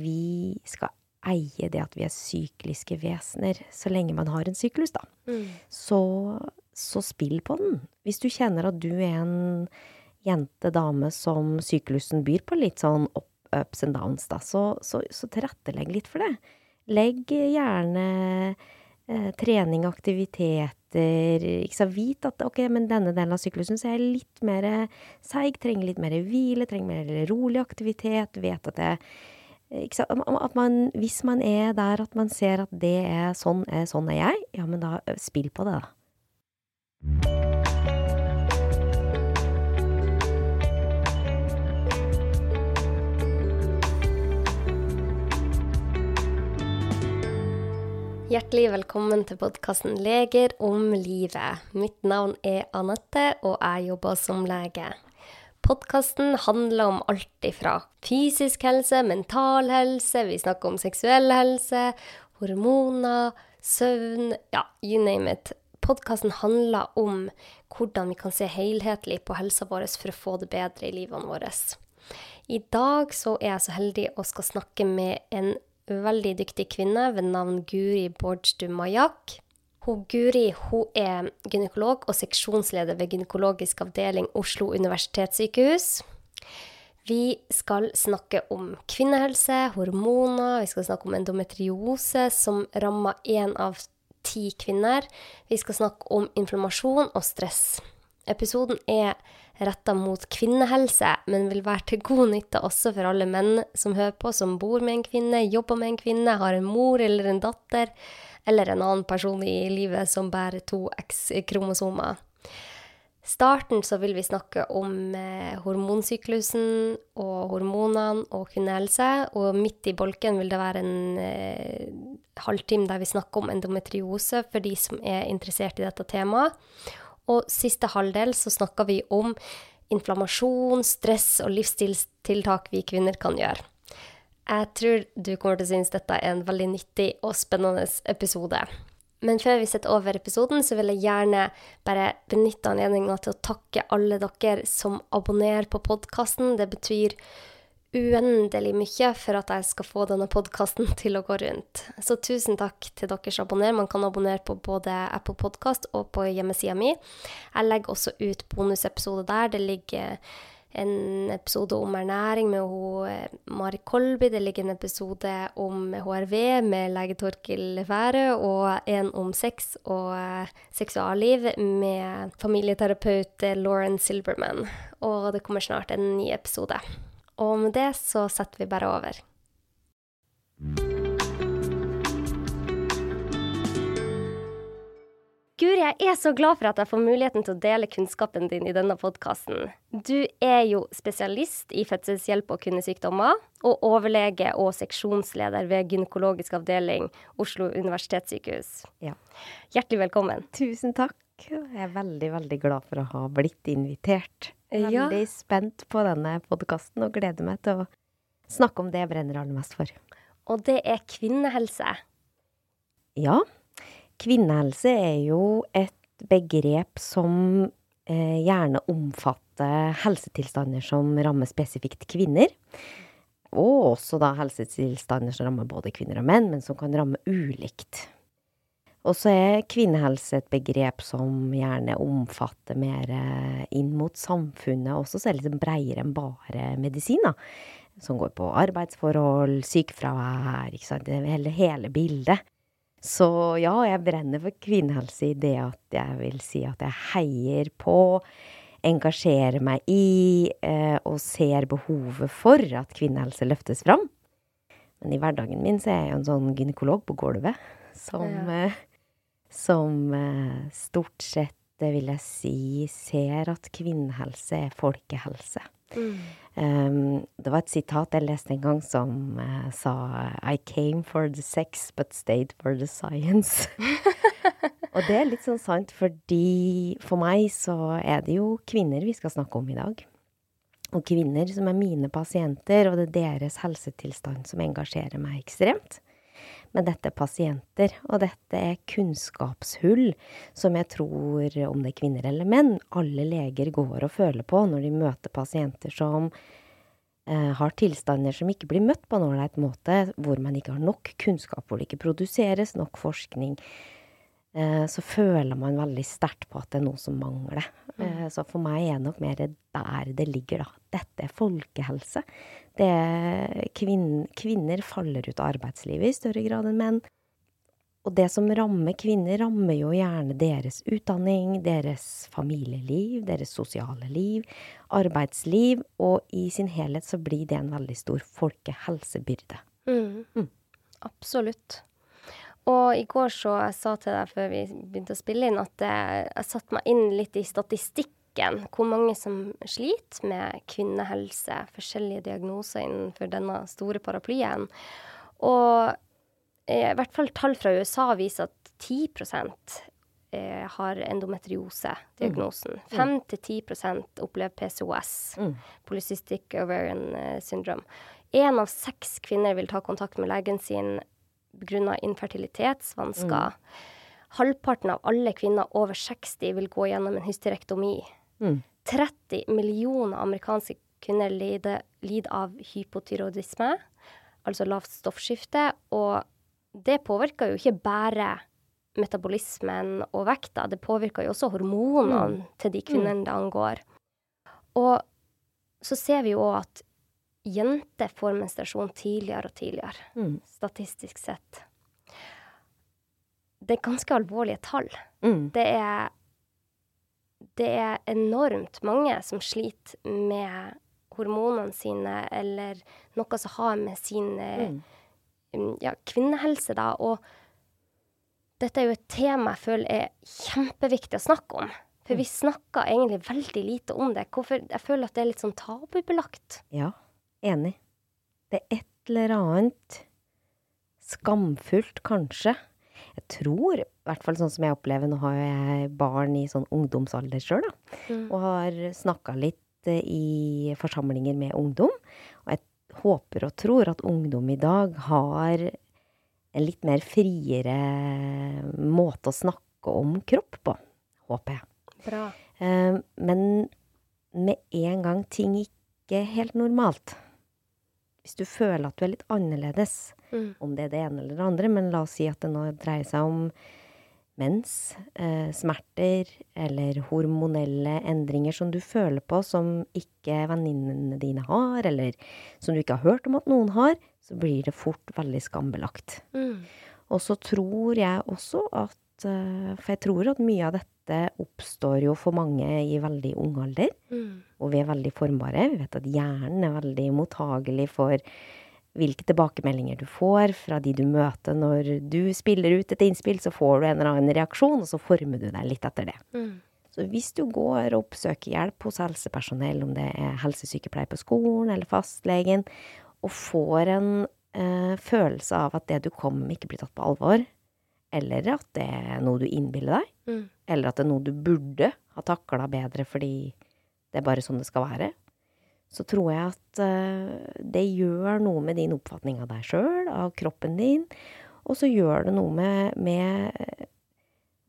vi skal eie det at vi er sykliske vesener, så lenge man har en syklus, da. Mm. Så, så spill på den. Hvis du kjenner at du er en jente, dame, som syklusen byr på litt sånn up, ups and downs, da, så, så, så tilrettelegg litt for det. Legg gjerne eh, trening, aktiviteter ikke sant? Vit at ok, men denne delen av syklusen så er jeg litt mer seig, trenger litt mer hvile, trenger mer rolig aktivitet. Vet at sant? At man, hvis man er der at man ser at det er sånn, er sånn er jeg, ja, men da spill på det, da. Hjertelig velkommen til podkasten Leger om livet. Mitt navn er Anette, og jeg jobber som lege. Podkasten handler om alt ifra fysisk helse, mental helse, vi snakker om seksuell helse, hormoner, søvn Ja, you name it. Podkasten handler om hvordan vi kan se helhetlig på helsa vår for å få det bedre i livene våre. I dag så er jeg så heldig å skal snakke med en veldig dyktig kvinne ved navn Guri Borjdu Majak. Hun, Guri hun er gynekolog og seksjonsleder ved gynekologisk avdeling Oslo universitetssykehus. Vi skal snakke om kvinnehelse, hormoner, vi skal snakke om endometriose, som rammer én av ti kvinner. Vi skal snakke om inflammasjon og stress. Episoden er retta mot kvinnehelse, men vil være til god nytte også for alle menn som hører på, som bor med en kvinne, jobber med en kvinne, har en mor eller en datter, eller en annen person i livet som bærer to X-kromosomer. starten så vil vi snakke om eh, hormonsyklusen og hormonene og kvinnehelse, og midt i bolken vil det være en eh, halvtime der vi snakker om endometriose for de som er interessert i dette temaet. Og siste halvdel så snakker vi om inflammasjon, stress og livsstilstiltak vi kvinner kan gjøre. Jeg tror du kommer til å synes dette er en veldig nyttig og spennende episode. Men før vi setter over episoden, så vil jeg gjerne bare benytte anledningen til å takke alle dere som abonnerer på podkasten. Det betyr uendelig mye for at jeg skal få denne podkasten til å gå rundt. Så tusen takk til dere som. Man kan abonnere på både Apple Podkast og på hjemmesida mi. Jeg legger også ut bonusepisoder der. Det ligger en episode om ernæring med hun, Mari Kolby. Det ligger en episode om HRV med lege Torkil Færø, og en om sex og seksualliv med familieterapeut Lauren Silberman. Og det kommer snart en ny episode. Og med det så setter vi bare over. Guri, jeg er så glad for at jeg får muligheten til å dele kunnskapen din i denne podkasten. Du er jo spesialist i fødselshjelp og kvinnesykdommer, og overlege og seksjonsleder ved gynekologisk avdeling Oslo universitetssykehus. Ja. Hjertelig velkommen. Tusen takk. Jeg er veldig, veldig glad for å ha blitt invitert. Ja. Veldig spent på denne podkasten og gleder meg til å snakke om det jeg brenner aller mest for. Og det er kvinnehelse. Ja, kvinnehelse er jo et begrep som eh, gjerne omfatter helsetilstander som rammer spesifikt kvinner. Og også da helsetilstander som rammer både kvinner og menn, men som kan ramme ulikt. Og så er kvinnehelse et begrep som gjerne omfatter mer eh, inn mot samfunnet også, så er det litt bredere enn bare medisin, da. Som går på arbeidsforhold, sykefravær, ikke sant. Hele, hele bildet. Så ja, jeg brenner for kvinnehelse i det at jeg vil si at jeg heier på, engasjerer meg i eh, og ser behovet for at kvinnehelse løftes fram. Men i hverdagen min så er jeg jo en sånn gynekolog på gulvet som, Ja. eh, som eh, stort sett, det vil jeg si, ser at kvinnehelse er folkehelse. Um, det var et sitat jeg leste en gang som uh, sa I came for the sex, but stayed for the science. Og det er litt sånn sant, fordi for meg så er det jo kvinner vi skal snakke om i dag. Og kvinner som er mine pasienter, og det er deres helsetilstand som engasjerer meg ekstremt. Men dette er pasienter, og dette er kunnskapshull som jeg tror, om det er kvinner eller menn, alle leger går og føler på når de møter pasienter som eh, har tilstander som ikke blir møtt på en ålreit måte, hvor man ikke har nok kunnskap, hvor det ikke produseres nok forskning, så føler man veldig sterkt på at det er noe som mangler. Mm. så for meg er det nok mer der det ligger, da. Dette er folkehelse. Det er kvin kvinner faller ut av arbeidslivet i større grad enn menn. Og det som rammer kvinner, rammer jo gjerne deres utdanning, deres familieliv, deres sosiale liv, arbeidsliv, og i sin helhet så blir det en veldig stor folkehelsebyrde. Mm. Mm. Absolutt. Og i går så jeg sa til deg før vi begynte å spille inn, at jeg, satte meg inn litt i statistikken. Hvor mange som sliter med kvinnehelse, forskjellige diagnoser innenfor denne store paraplyen. Og eh, i hvert fall tall fra USA viser at 10 eh, har endometriose-diagnosen. 5-10 opplever PCOS, Mm. polycystic ovarian eh, syndrome. Én av seks kvinner vil ta kontakt med legen sin pga. infertilitetsvansker. Halvparten av alle kvinner over 60 vil gå gjennom en hysterektomi. Mm. 30 millioner amerikanske kvinner lider, lider av hypotyroidisme, altså lavt stoffskifte, og det påvirker jo ikke bare metabolismen og vekta, det påvirker jo også hormonene til de kvinnene det angår. Og så ser vi jo at jenter får menstruasjon tidligere og tidligere, Mm. statistisk sett. Det er ganske alvorlige tall. Mm. Det er, det er enormt mange som sliter med hormonene sine, eller noe som har med sin eh, Mm. mm, ja, kvinnehelse, da. Og dette er jo et tema jeg føler er kjempeviktig å snakke om. For vi snakker egentlig veldig lite om det. Hvorfor? Jeg føler at det er litt sånn tabubelagt. Ja, enig. Det er et eller annet skamfullt, kanskje. Jeg tror, i hvert fall sånn som jeg opplever, nå har jeg barn i sånn ungdomsalder sjøl, da. Mm. Og har snakka litt eh, i forsamlinger med ungdom. Og jeg håper og tror at ungdom i dag har en litt mer friere måte å snakke om kropp på. Håper jeg. Bra. Eh, Men med en gang ting ikke helt normalt Hvis du føler at du er litt annerledes, Mm. om det er det ene eller det andre, men la oss si at det nå dreier seg om mens, eh, smerter eller hormonelle endringer som du føler på som ikke venninnene dine har, eller som du ikke har hørt om at noen har, så blir det fort veldig skambelagt. Mm. Og så tror jeg også at eh, For jeg tror at mye av dette oppstår jo for mange i veldig ung alder. Mm. Og vi er veldig formbare. Vi vet at hjernen er veldig mottagelig for hvilke tilbakemeldinger du får fra de du møter. Når du spiller ut et innspill, så får du en eller annen reaksjon, og så former du deg litt etter det. Mm. Så hvis du går og oppsøker hjelp hos helsepersonell, om det er helsesykepleier på skolen eller fastlegen, og får en eh, følelse av at det du kommer med, ikke blir tatt på alvor, eller at det er noe du innbiller deg, Mm. Eller at det er noe du burde ha takla bedre fordi det er bare sånn det skal være, så tror jeg at eh, det gjør noe med din oppfatning av deg sjøl, av kroppen din, og så gjør det noe med, med eh,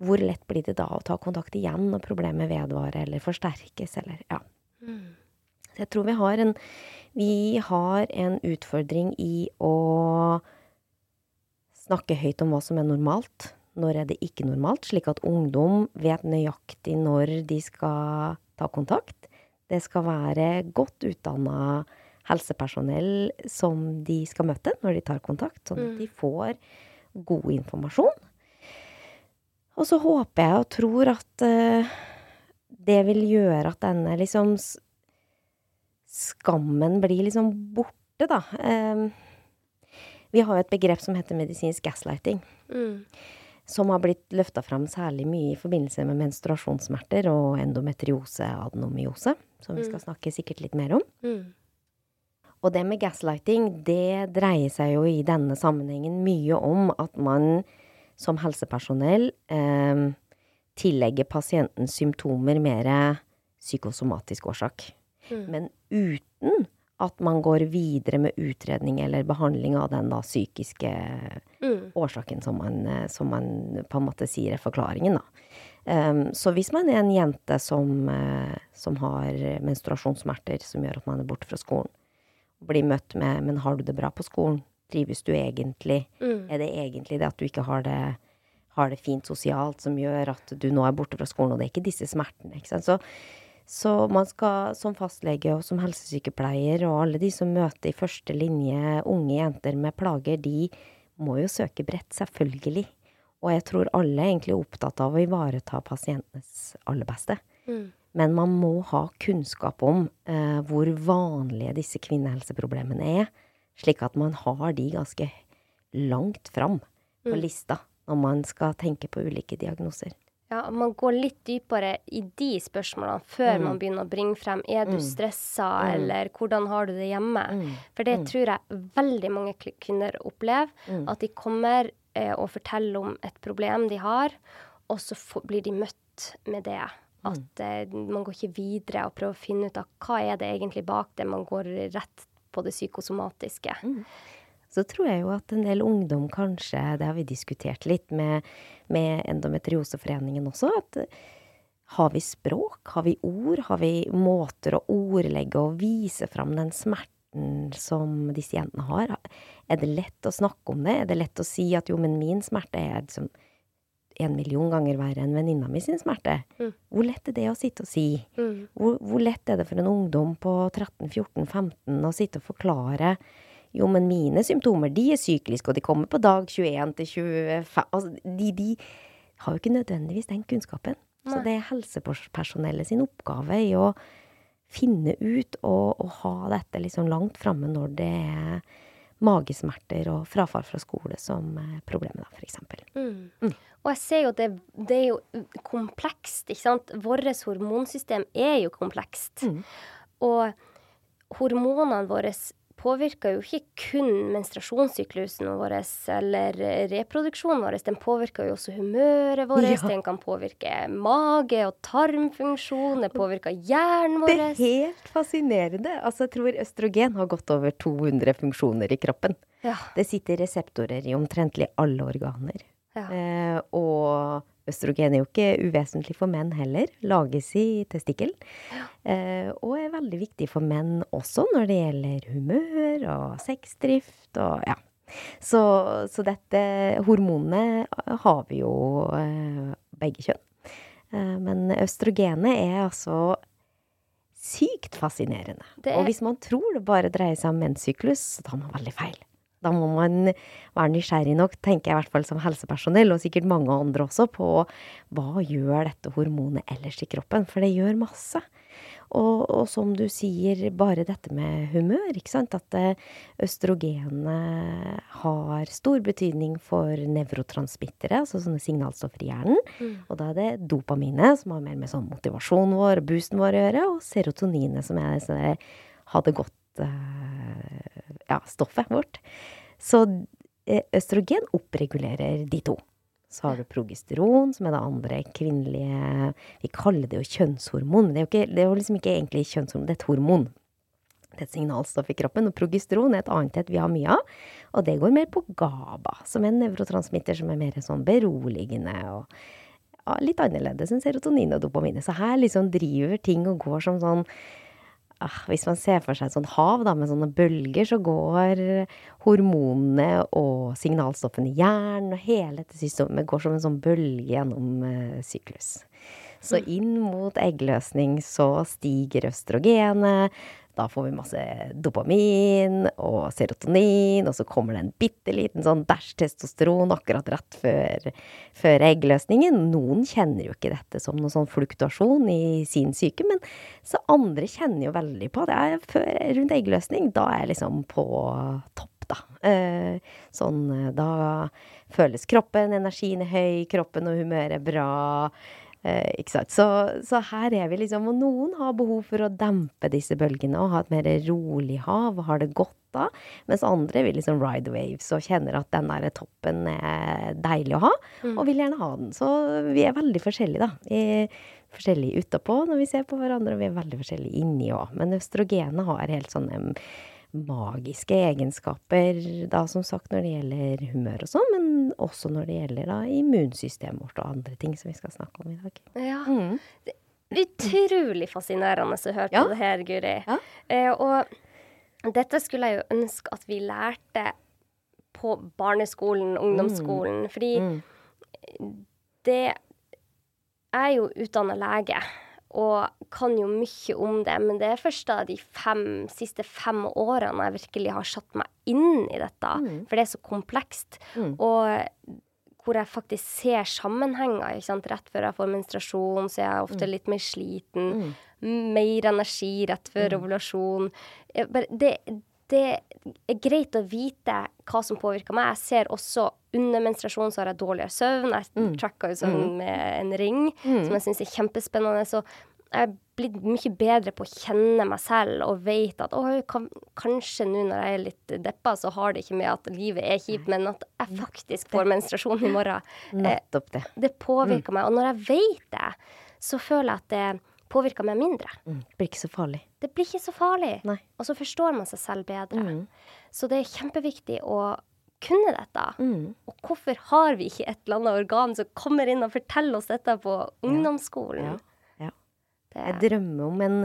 hvor lett blir det da å ta kontakt igjen når problemet vedvarer eller forsterkes, eller ja. Mm. Så jeg tror vi har en, vi har en utfordring i å snakke høyt om hva som er normalt. Når er det ikke normalt? Slik at ungdom vet nøyaktig når de skal ta kontakt. Det skal være godt utdanna helsepersonell som de skal møte når de tar kontakt, sånn at Mm. de får god informasjon. Og så håper jeg og tror at eh, det vil gjøre at denne liksom skammen blir liksom borte, da. Eh, vi har jo et begrep som heter medisinsk gaslighting, Mm. Som har blitt løfta fram særlig mye i forbindelse med menstruasjonssmerter og endometriose, adenomyose, som vi skal snakke sikkert litt mer om. Mm. Og det med gaslighting, det dreier seg jo i denne sammenhengen mye om at man som helsepersonell eh, tillegger pasientens symptomer mer psykosomatisk årsak. Mm. Men uten at man går videre med utredning eller behandling av den da psykiske Mm. årsaken som man, eh, som man på en måte sier er forklaringen, da. Um, så hvis man er en jente som, eh, som har menstruasjonssmerter som gjør at man er borte fra skolen, blir møtt med 'men har du det bra på skolen'? Trives du egentlig? Mm. Er det egentlig det at du ikke har det, har det fint sosialt som gjør at du nå er borte fra skolen, og det er ikke disse smertene, ikke sant. Så, så man skal som fastlege og som helsesykepleier og alle de som møter i første linje unge jenter med plager, de må jo søke bredt, selvfølgelig. Og jeg tror alle er egentlig opptatt av å ivareta pasientenes aller beste. Mm. Men man må ha kunnskap om eh, hvor vanlige disse kvinnehelseproblemene er, slik at man har de ganske langt fram på Mm. lista når man skal tenke på ulike diagnoser. Ja, man går litt dypere i de spørsmålene før Mm. man begynner å bringe frem er du Mm. stressa, Mm. eller hvordan har du det hjemme? Mm. For det Mm. tror jeg veldig mange kvinner opplever. Mm. At de kommer eh, og forteller om et problem de har, og så får, blir de møtt med det. At eh, man går ikke videre og prøver å finne ut av hva er det egentlig bak det. Man går rett på det psykosomatiske. Så tror jeg jo at en del ungdom kanskje, det har vi diskutert litt med, med Endometrioseforeningen også, at eh, har vi språk, har vi ord, har vi måter å ordlegge og vise fram den smerten som disse jentene har? Er det lett å snakke om det? Er det lett å si at jo, men min smerte er liksom en million ganger verre enn venninna mi sin smerte? Mm. Hvor lett er det å sitte og si? Mm. Hvor, hvor lett er det for en ungdom på 13-14-15 å sitte og forklare jo, men mine symptomer de er sykliske, og de kommer på dag 21 til 25 altså, de, de har jo ikke nødvendigvis den kunnskapen. Så det er helsepersonellet sin oppgave i å finne ut og, og ha dette liksom langt framme når det er magesmerter og frafall fra skole som problemet, da, for eksempel. Mm. Mm. Og jeg ser jo at det, det er jo komplekst, ikke sant. Vårt hormonsystem er jo komplekst. Mm. Og hormonene våre påvirker jo ikke kun menstruasjonssyklusen vår eller reproduksjonen vår, den påvirker jo også humøret vårt, Ja. den kan påvirke mage- og tarmfunksjon, den påvirker hjernen Det er helt fascinerende. Altså, jeg tror østrogen har gått over 200 funksjoner i kroppen. Ja, Det sitter reseptorer i omtrentlig alle organer. ja. Eh, og østrogen er jo ikke uvesentlig for menn heller. Lages i testikkel. Eh, og er veldig viktig for menn også når det gjelder humør og sexdrift og ja. Så, så dette hormonet har vi jo eh, begge kjønn. Eh, men østrogenet er altså sykt fascinerende. Er- Og hvis man tror det bare dreier seg om menssyklus, så tar man veldig feil. Da må man være nysgjerrig nok, tenker jeg i hvert fall som helsepersonell, og sikkert mange andre også, på hva gjør dette hormonet ellers i kroppen? For det gjør masse. Og, og som du sier, bare dette med humør, ikke sant. At østrogenene østrogenet har stor betydning for nevrotransmittere, altså sånne signalstoffer i hjernen. Mm. Og da er det dopaminet, som har mer med sånn motivasjonen vår boosten vår å gjøre, og serotoninet, som er sånn ha det godt eh, ja, stoffet vårt. Så eh, østrogen oppregulerer de to. Så har du progesteron, som er det andre kvinnelige Vi kaller det jo kjønnshormon. Det er jo, ikke, det er liksom ikke egentlig kjønnshormon, det er et hormon. Det er et signalstoff i kroppen. Og progesteron er et annet et vi har mye av. Og det går mer på GABA, som er en nevrotransmitter som er mer sånn beroligende og ja, litt annerledes enn serotonin og dopamin. Så her liksom driver ting og går som sånn ah, Hvis man ser for seg et sånt hav da, med sånne bølger, så går hormonene og signalstoffene i hjernen og hele dette systemet går som en sånn bølge gjennom eh, syklus. Så inn mot eggløsning så stiger østrogenet. Da får vi masse dopamin og serotonin, og så kommer det en bitte liten sånn dæsj testosteron akkurat rett før, før eggløsningen. Noen kjenner jo ikke dette som noen sånn fluktuasjon i sin syke, men så andre kjenner jo veldig på det. Før, rundt eggløsning, da er jeg liksom på topp, da. Eh, sånn, eh, da føles kroppen, energien er høy, kroppen og humøret er bra. Eh, ikke sant? Så, så her er vi liksom Og noen har behov for å dempe disse bølgene og ha et mer rolig hav og har det godt da. Mens andre vil liksom ride waves og kjenner at den der toppen er deilig å ha. Og vil gjerne ha den. Så vi er veldig forskjellige, da. Vi er forskjellige utapå når vi ser på hverandre, og vi er veldig forskjellige inni òg. Men østrogenet har helt sånne magiske egenskaper, da som sagt når det gjelder humør og sånn, men også når det gjelder da immunsystemet vårt og andre ting som vi skal snakke om i dag. ja. Mm. Utrolig fascinerende å høre Ja. på det her, Guri. Ja. Eh, og Dette skulle jeg jo ønske at vi lærte på barneskolen, ungdomsskolen. Mm. Fordi det Jeg er jo utdanna lege og kan jo mye om det, men det er først da de fem, siste fem årene jeg virkelig har satt meg inn i dette. For det er så komplekst. Og hvor jeg faktisk ser sammenhenger. Ikke sant? Rett før jeg får menstruasjon, så er jeg ofte litt mer sliten. Mer energi rett før ovulasjon. Det, det er greit å vite hva som påvirker meg. Jeg ser også under menstruasjon så har jeg dårligere søvn. Jeg tracka jo søvn med en ring, som jeg syns er kjempespennende. Så jeg er blitt mye bedre på å kjenne meg selv og vet at kan, kanskje nå når jeg er litt deppa, så har det ikke med at livet er kjipt, men at jeg faktisk får menstruasjon i morgen. Eh, Nettopp det. det påvirker meg. Og når jeg vet det, så føler jeg at det påvirker meg mindre. Mm. Det blir ikke så farlig. Det blir ikke så farlig. Nei. Og så forstår man seg selv bedre. Mm. Så det er kjempeviktig å kunne dette. Mm. Og hvorfor har vi ikke et eller annet organ som kommer inn og forteller oss dette på ungdomsskolen? Ja. ja. Det, Jeg drømmer om en,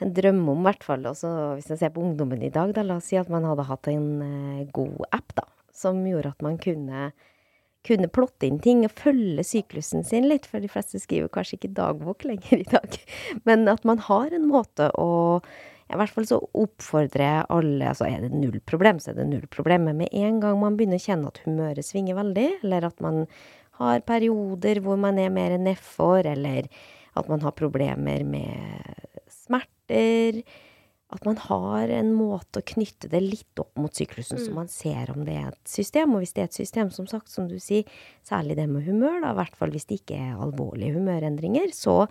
Jeg drømmer om, hvert fall, også hvis jeg ser på ungdommen i dag, da, la oss si at man hadde hatt en uh, god app, da, som gjorde at man kunne, kunne plotte inn ting og følge syklusen sin litt, for de fleste skriver kanskje ikke dagbok lenger i dag, men at man har en måte å i hvert fall så oppfordrer jeg alle, altså er det null problem, så er det null problem, men med en gang man begynner å kjenne at humøret svinger veldig, eller at man har perioder hvor man er mer nedfor, eller at man har problemer med smerter, at man har en måte å knytte det litt opp mot syklusen, så man ser om det er et system. Og hvis det er et system, som sagt, som du sier, særlig det med humør, da, i hvert fall hvis det ikke er alvorlige humørendringer, så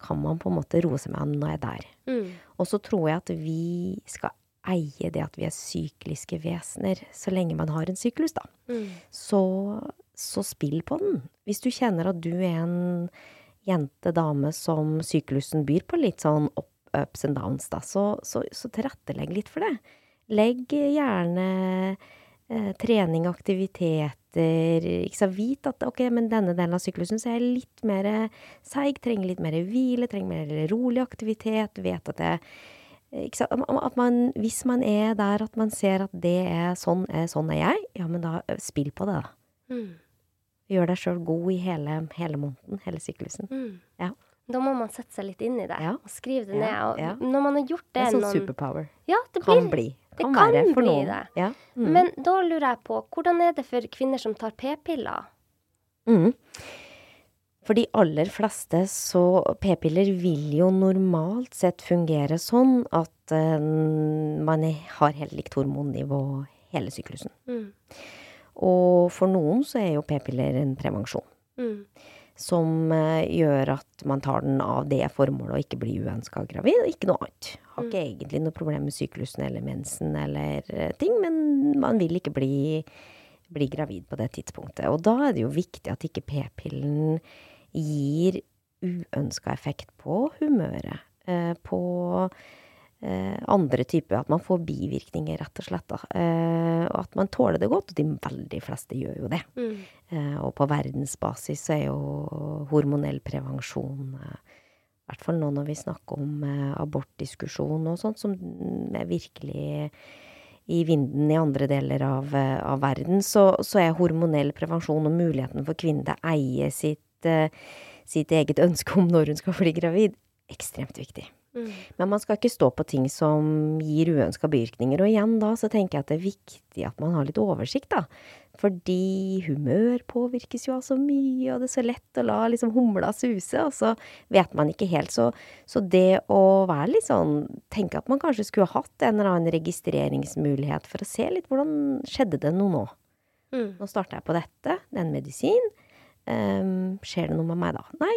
kan man på en måte roe seg med når jeg er der. mm, Og så tror jeg at vi skal eie det at vi er sykliske vesener, så lenge man har en syklus, da. mm, Så, så spill på den. Hvis du kjenner at du er en jente, dame, som syklusen byr på litt sånn up, ups and downs, da, så, så, så tilrettelegg litt for det. Legg gjerne eh, trening, aktiviteter ikke sant, Vit at ok, men denne delen av syklusen så er jeg litt mer seig, trenger litt mer hvile, trenger mer rolig aktivitet. Vet at det ikke sant, at man, Hvis man er der at man ser at det er sånn, er, sånn er jeg, ja, men da eh, spill på det, da. mm, Gjør deg sjøl god i hele, hele måneden, hele syklusen. mm. Ja. Da må man sette seg litt inn i det Ja. og skrive det Ja, ned. Og når man har gjort Det det, er sånn noen superpower. Ja, det Kan bli. Det Kan kan være for noen. det. Ja. Mm. Men da lurer jeg på, hvordan er det for kvinner som tar p-piller? Mm. For de aller fleste så P-piller vil jo normalt sett fungere sånn at uh, man har helt likt hormonnivå hele syklusen. Mm. Og for noen så er jo p-piller en prevensjon. Mm. Som eh, gjør at man tar den av det formålet å ikke bli uønska gravid, og ikke noe annet. Har ikke egentlig noe problem med syklusen eller mensen eller eh, ting, men man vil ikke bli, bli gravid på det tidspunktet. Og da er det jo viktig at ikke p-pillen gir uønska effekt på humøret. Eh, på andre typer At man får bivirkninger, rett og slett. Eh, og at man tåler det godt. Og de veldig fleste gjør jo det. Mm. Eh, og på verdensbasis så er jo hormonell prevensjon eh, I hvert fall nå når vi snakker om eh, abortdiskusjon og sånt, som er virkelig i vinden i andre deler av, eh, av verden, så, så er hormonell prevensjon og muligheten for kvinnen til å eie sitt, eh, sitt eget ønske om når hun skal bli gravid, ekstremt viktig. Mm. Men man skal ikke stå på ting som gir uønska bivirkninger. Og igjen da, så tenker jeg at det er viktig at man har litt oversikt, da. Fordi humør påvirkes jo av så mye, og det er så lett å la liksom humla suse, og så vet man ikke helt. Så, så det å være litt sånn Tenke at man kanskje skulle hatt en eller annen registreringsmulighet for å se litt hvordan skjedde det noe nå. Mm. Nå starter jeg på dette, det er en medisin. Ehm, skjer det noe med meg da? Nei,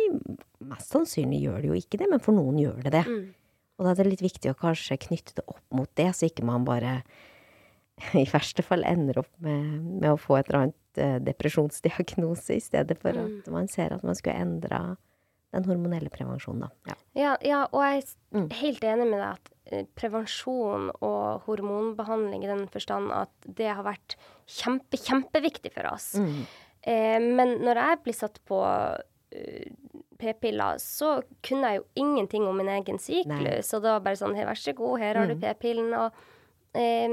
mest sannsynlig gjør det jo ikke det, men for noen gjør det det. Mm. Og da er det litt viktig å kanskje knytte det opp mot det, så ikke man bare i verste fall ender opp med, med å få et eller annet uh, depresjonsdiagnose, i stedet for Mm. at man ser at man skulle endra den hormonelle prevensjonen, da. Ja. Ja, ja, og jeg er Mm. helt enig med deg at eh, prevensjon og hormonbehandling i den forstand at det har vært kjempe, kjempeviktig for oss. Mm. Eh, men når jeg blir satt på uh, p-piller, så kunne jeg jo ingenting om min egen syklus. Og det var bare sånn vær så god, her har du Mm. p-pillen. Og eh,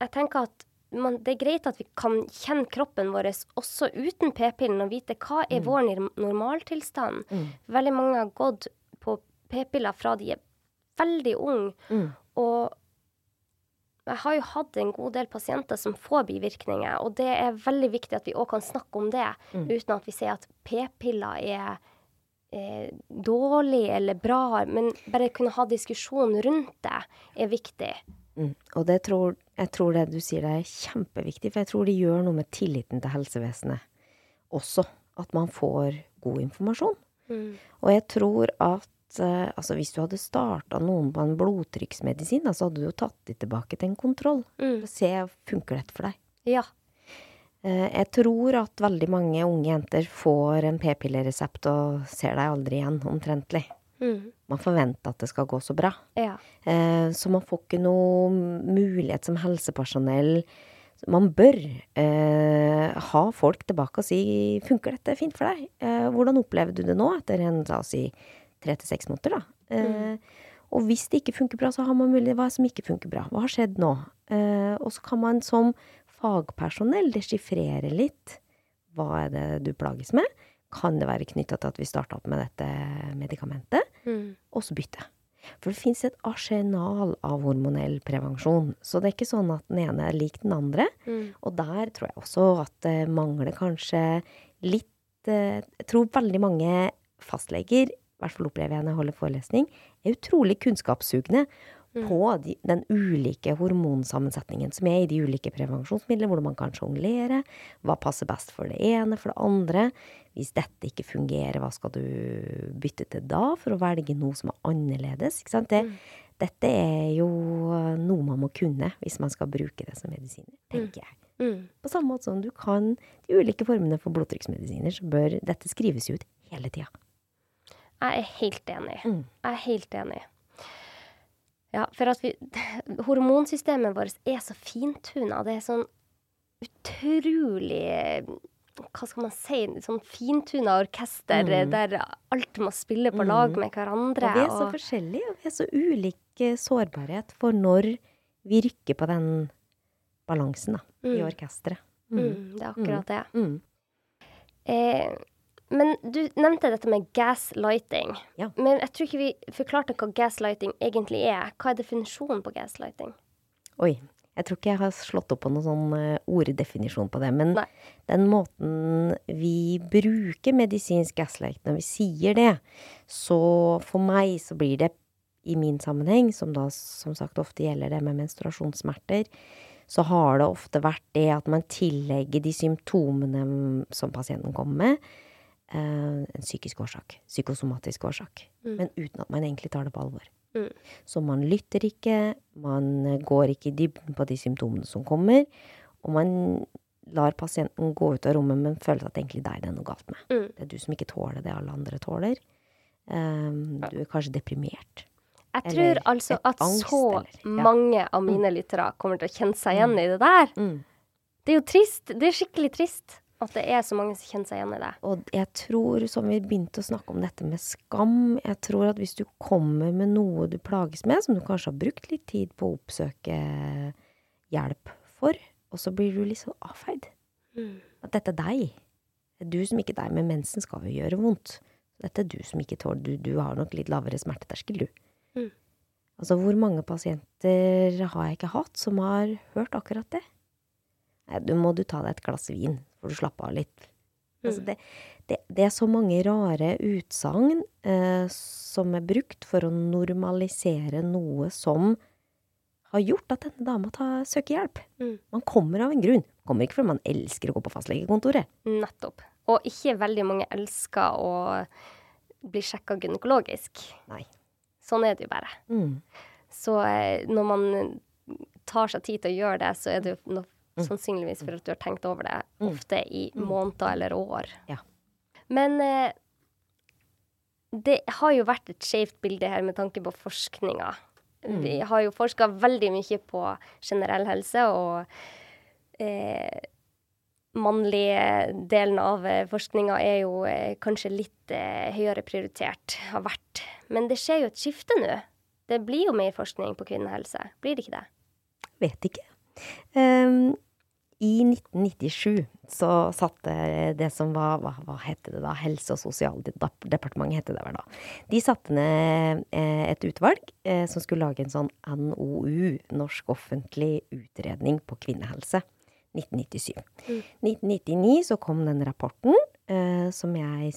jeg tenker at man, det er greit at vi kan kjenne kroppen vår også uten p-pillen, og vite hva er Mm. vår normaltilstand. Mm. Veldig mange har gått på p-piller fra de er veldig unge, Mm. og jeg har jo hatt en god del pasienter som får bivirkninger, og det er veldig viktig at vi òg kan snakke om det, Mm. uten at vi sier at p-piller er eh, dårlig eller bra, men bare kunne ha diskusjon rundt det er viktig. Mm. Og det tror, jeg tror det du sier det er kjempeviktig, for jeg tror det gjør noe med tilliten til helsevesenet også. At man får god informasjon. Og jeg tror at eh, altså hvis du hadde starta noen på en blodtrykksmedisin, så hadde du jo tatt de tilbake til en kontroll. Mm. Se funker dette for deg. Ja. Eh, jeg tror at veldig mange unge jenter får en p-pilleresept og ser deg aldri igjen, omtrentlig. Mm. Man forventer at det skal gå så bra. Ja. Eh, så man får ikke noe mulighet som helsepersonell. Man bør eh, ha folk tilbake og si 'funker dette fint for deg'? Eh, hvordan opplevde du det nå etter en la oss si tre til seks måneder, da? Eh, Og hvis det ikke funker bra, så har man mulighet hva som ikke funker bra. Hva har skjedd nå? Eh, og så kan man som fagpersonell deschiffrere litt. Hva er det du plages med? Kan det være knytta til at vi starta opp med dette medikamentet? Mm. og så bytte. For det fins et arsenal av hormonell prevensjon. Så det er ikke sånn at den ene er lik den andre. Mm. Og der tror jeg også at det mangler kanskje litt eh, Jeg tror veldig mange fastleger, i hvert fall opplever jeg når jeg holder forelesning, er utrolig kunnskapssugne på de, den ulike hormonsammensetningen som er i de ulike prevensjonsmidlene, hvordan man kan sjonglere, hva passer best for det ene, for det andre. Hvis dette ikke fungerer, hva skal du bytte til da, for å velge noe som er annerledes? Det, Dette er jo noe man må kunne hvis man skal bruke det som medisiner, tenker jeg. Mm. På samme måte som du kan de ulike formene for blodtrykksmedisiner, så bør dette skrives ut hele tida. Jeg er helt enig. Mm. Jeg er helt enig. Ja, for at vi Hormonsystemet vårt er så fintuna. Det er sånn utrolig Hva skal man si? Sånn fintuna orkester Mm. der alt må spille på lag Mm. med hverandre. Og vi er så og- forskjellige, og vi er så ulik eh, sårbarhet for når vi rykker på den balansen da, i Mm. orkesteret. mm, det er akkurat det. Mm. Eh, men du nevnte dette med gaslighting. Ja. Men jeg tror ikke vi forklarte hva gaslighting egentlig er. Hva er definisjonen på gaslighting? Oi. Jeg tror ikke jeg har slått opp på noen sånn eh, orddefinisjon på det, men Nei. den måten vi bruker medisinsk gaslight når vi sier det, så for meg så blir det i min sammenheng, som da som sagt ofte gjelder det med menstruasjonssmerter, så har det ofte vært det at man tillegger de symptomene som pasienten kommer med, en psykisk årsak, psykosomatisk årsak, Mm. men uten at man egentlig tar det på alvor. Mm. Så man lytter ikke, man går ikke i dybden på de symptomene som kommer, og man lar pasienten gå ut av rommet, men føler at egentlig deg det er noe galt med. Mm. Det er du som ikke tåler det alle andre tåler. Um, du er kanskje deprimert. Jeg tror altså at angst, så eller- ja. mange av mine lyttere kommer til å kjenne seg igjen i det der. Mm. Det er jo trist. Det er skikkelig trist at det er så mange som kjenner seg igjen i det. Og jeg tror, som vi begynte å snakke om dette med skam, jeg tror at hvis du kommer med noe du plages med, som du kanskje har brukt litt tid på å oppsøke hjelp for, og så blir du litt sånn avfeid. Mm. At dette er deg. Det er du som ikke er deg, men mensen skal jo gjøre vondt. Dette er du som ikke tåler Du, du har nok litt lavere smerteterskel, du. Mm. Altså, hvor mange pasienter har jeg ikke hatt som har hørt akkurat det? Du må du ta deg et glass vin, for du slapper av litt. Altså, Mm. det, det, det er så mange rare utsagn eh, som er brukt for å normalisere noe som har gjort at denne dama tar, søker hjelp. Mm. Man kommer av en grunn. Kommer ikke fordi man elsker å gå på fastlegekontoret. Nettopp. Og ikke veldig mange elsker å bli sjekka gynekologisk. Nei. Sånn er det jo bare. Mm. Så eh, når man tar seg tid til å gjøre det, så er det jo sannsynligvis for at du har tenkt over det, Mm. ofte i måneder eller år. Ja. Men eh, det har jo vært et skjevt bilde her med tanke på forskninga. Mm. Vi har jo forska veldig mye på generell helse, og eh, mannlige delen av eh, forskninga er jo eh, kanskje litt eh, høyere prioritert, har vært. Men det skjer jo et skifte nå. Det blir jo mer forskning på kvinnehelse, blir det ikke det? vet ikke. Um, I 1997 så satte det som var Hva, hva het det da? Helse- og sosialdepartementet het det vel da. De satte ned eh, et utvalg eh, som skulle lage en sånn NOU, Norsk offentlig utredning på kvinnehelse. 1997. Mm. 1999 så kom den rapporten, eh, som jeg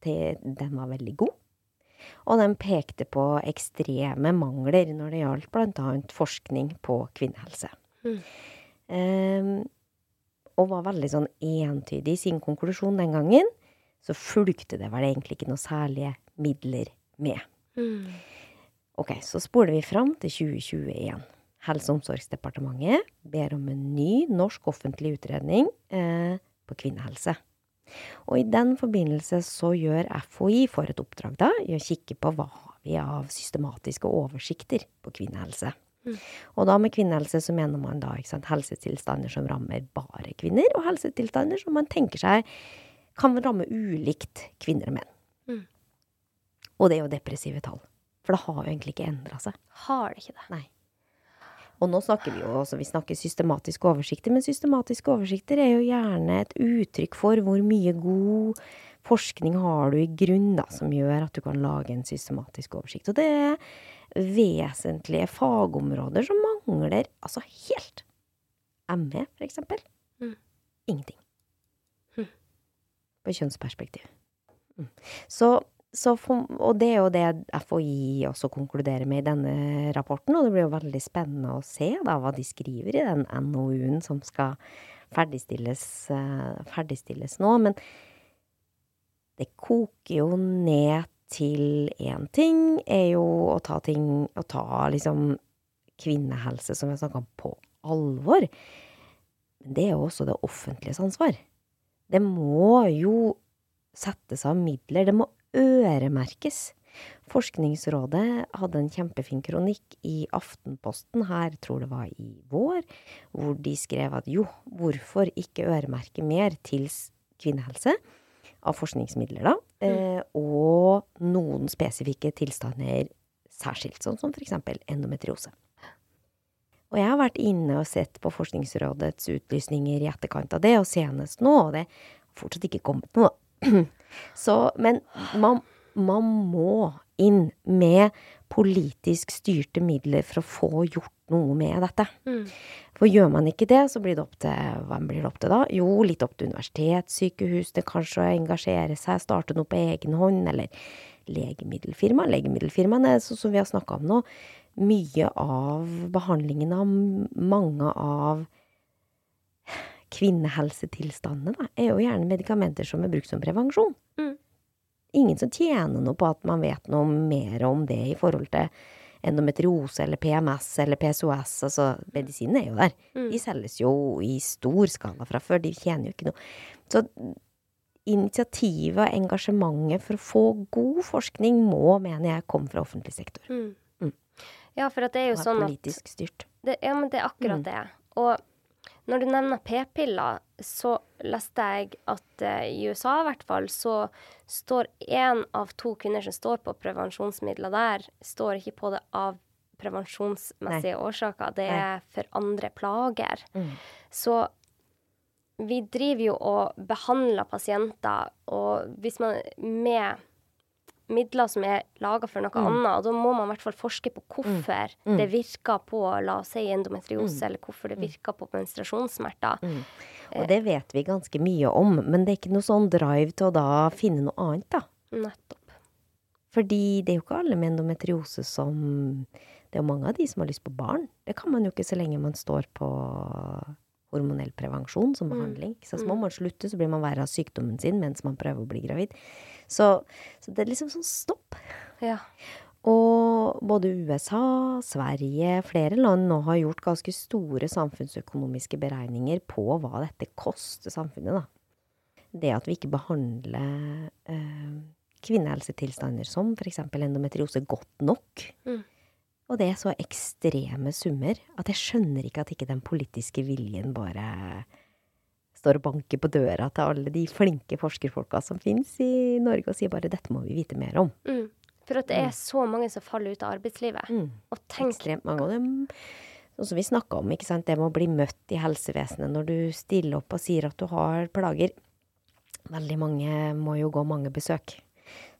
Den var veldig god. Og den pekte på ekstreme mangler når det gjaldt bl.a. forskning på kvinnehelse. Mm. Um, og var veldig sånn entydig i sin konklusjon den gangen. Så fulgte det vel egentlig ikke noe særlige midler med. Mm. Ok, så spoler vi fram til 2021. Helse- og omsorgsdepartementet ber om en ny norsk offentlig utredning eh, på kvinnehelse. Og i den forbindelse så gjør FHI for et oppdrag da, i å kikke på hva vi har av systematiske oversikter på kvinnehelse. Mm. Og da med kvinnehelse så mener man da sant, helsetilstander som rammer bare kvinner, og helsetilstander som man tenker seg kan ramme ulikt kvinner og menn. Mm. Og det er jo depressive tall. For det har jo egentlig ikke endra seg. Har det ikke det? Nei. Og nå snakker vi jo også, vi snakker systematiske oversikter, men systematiske oversikter er jo gjerne et uttrykk for hvor mye god forskning har du i grunn da, som gjør at du kan lage en systematisk oversikt. Og det er vesentlige fagområder som mangler altså helt. ME, for eksempel. Mm. Ingenting. Mm. På kjønnsperspektiv. Mm. Så for, og det er jo det FHI også konkluderer med i denne rapporten, og det blir jo veldig spennende å se da hva de skriver i den NOU-en som skal ferdigstilles, uh, ferdigstilles, nå. Men det koker jo ned til én ting, er jo å ta ting Å ta liksom kvinnehelse, som har snakka om, på alvor. Men det er jo også det offentliges ansvar. Det må jo settes av midler. Det må øremerkes. Forskningsrådet hadde en kjempefin kronikk i Aftenposten her, tror det var i vår, hvor de skrev at jo, hvorfor ikke øremerke mer til kvinnehelse? Av forskningsmidler, da. Mm. Eh, og noen spesifikke tilstander særskilt, sånn som f.eks. endometriose. Og jeg har vært inne og sett på Forskningsrådets utlysninger i etterkant av det, og senest nå, og det har fortsatt ikke kommet noe. Så, men man, man må inn med politisk styrte midler for å få gjort noe med dette. Mm. For gjør man ikke det, så blir det opp til Hvem blir det opp til da? Jo, litt opp til universitetssykehusene, kanskje å engasjere seg, starte noe på egen hånd, eller legemiddelfirma. Legemiddelfirmaene, som vi har snakka om nå, mye av behandlingen av mange av kvinnehelsetilstandene da, er jo gjerne medikamenter som er brukt som prevensjon. Mm. Ingen som tjener noe på at man vet noe mer om det i forhold til endometriose eller PMS eller PSOS. Altså, medisinene er jo der. Mm. De selges jo i stor skala fra før. De tjener jo ikke noe. Så initiativet og engasjementet for å få god forskning må, mener jeg, komme fra offentlig sektor. Mm. Mm. Ja, for det er jo sånn at Politisk styrt. Det, ja, men det er akkurat mm. det. Og når du nevner p-piller, så leste jeg at uh, i USA i hvert fall, så står én av to kvinner som står på prevensjonsmidler der, står ikke på det av prevensjonsmessige Nei. årsaker. Det er Nei. for andre plager. Mm. Så vi driver jo og behandler pasienter, og hvis man med midler som er laga for noe mm. annet. Og da må man i hvert fall forske på hvorfor mm. mm. det virker på la oss si endometriose, mm. eller hvorfor det mm. virker på menstruasjonssmerter. Mm. Og det vet vi ganske mye om, men det er ikke noe sånn drive til å da finne noe annet, da. Nettopp. Fordi det er jo ikke alle med endometriose som Det er jo mange av de som har lyst på barn. Det kan man jo ikke så lenge man står på hormonell prevensjon som behandling. Så må man slutte, så blir man verre av sykdommen sin mens man prøver å bli gravid. Så, så det er liksom sånn stopp. Ja. Og både USA, Sverige, flere land nå har gjort ganske store samfunnsøkonomiske beregninger på hva dette koster samfunnet, da. Det at vi ikke behandler eh, kvinnehelsetilstander som f.eks. endometriose godt nok. Mm. Og det er så ekstreme summer at jeg skjønner ikke at ikke den politiske viljen bare står og banker på døra til alle de flinke forskerfolka som finnes i Norge, og sier bare 'dette må vi vite mer om'. Mm. For at det er mm. så mange som faller ut av arbeidslivet. Mm. Og tenk Ekstremt mange av dem Sånn som vi snakka om, ikke sant, det med å bli møtt i helsevesenet når du stiller opp og sier at du har plager. Veldig mange må jo gå mange besøk.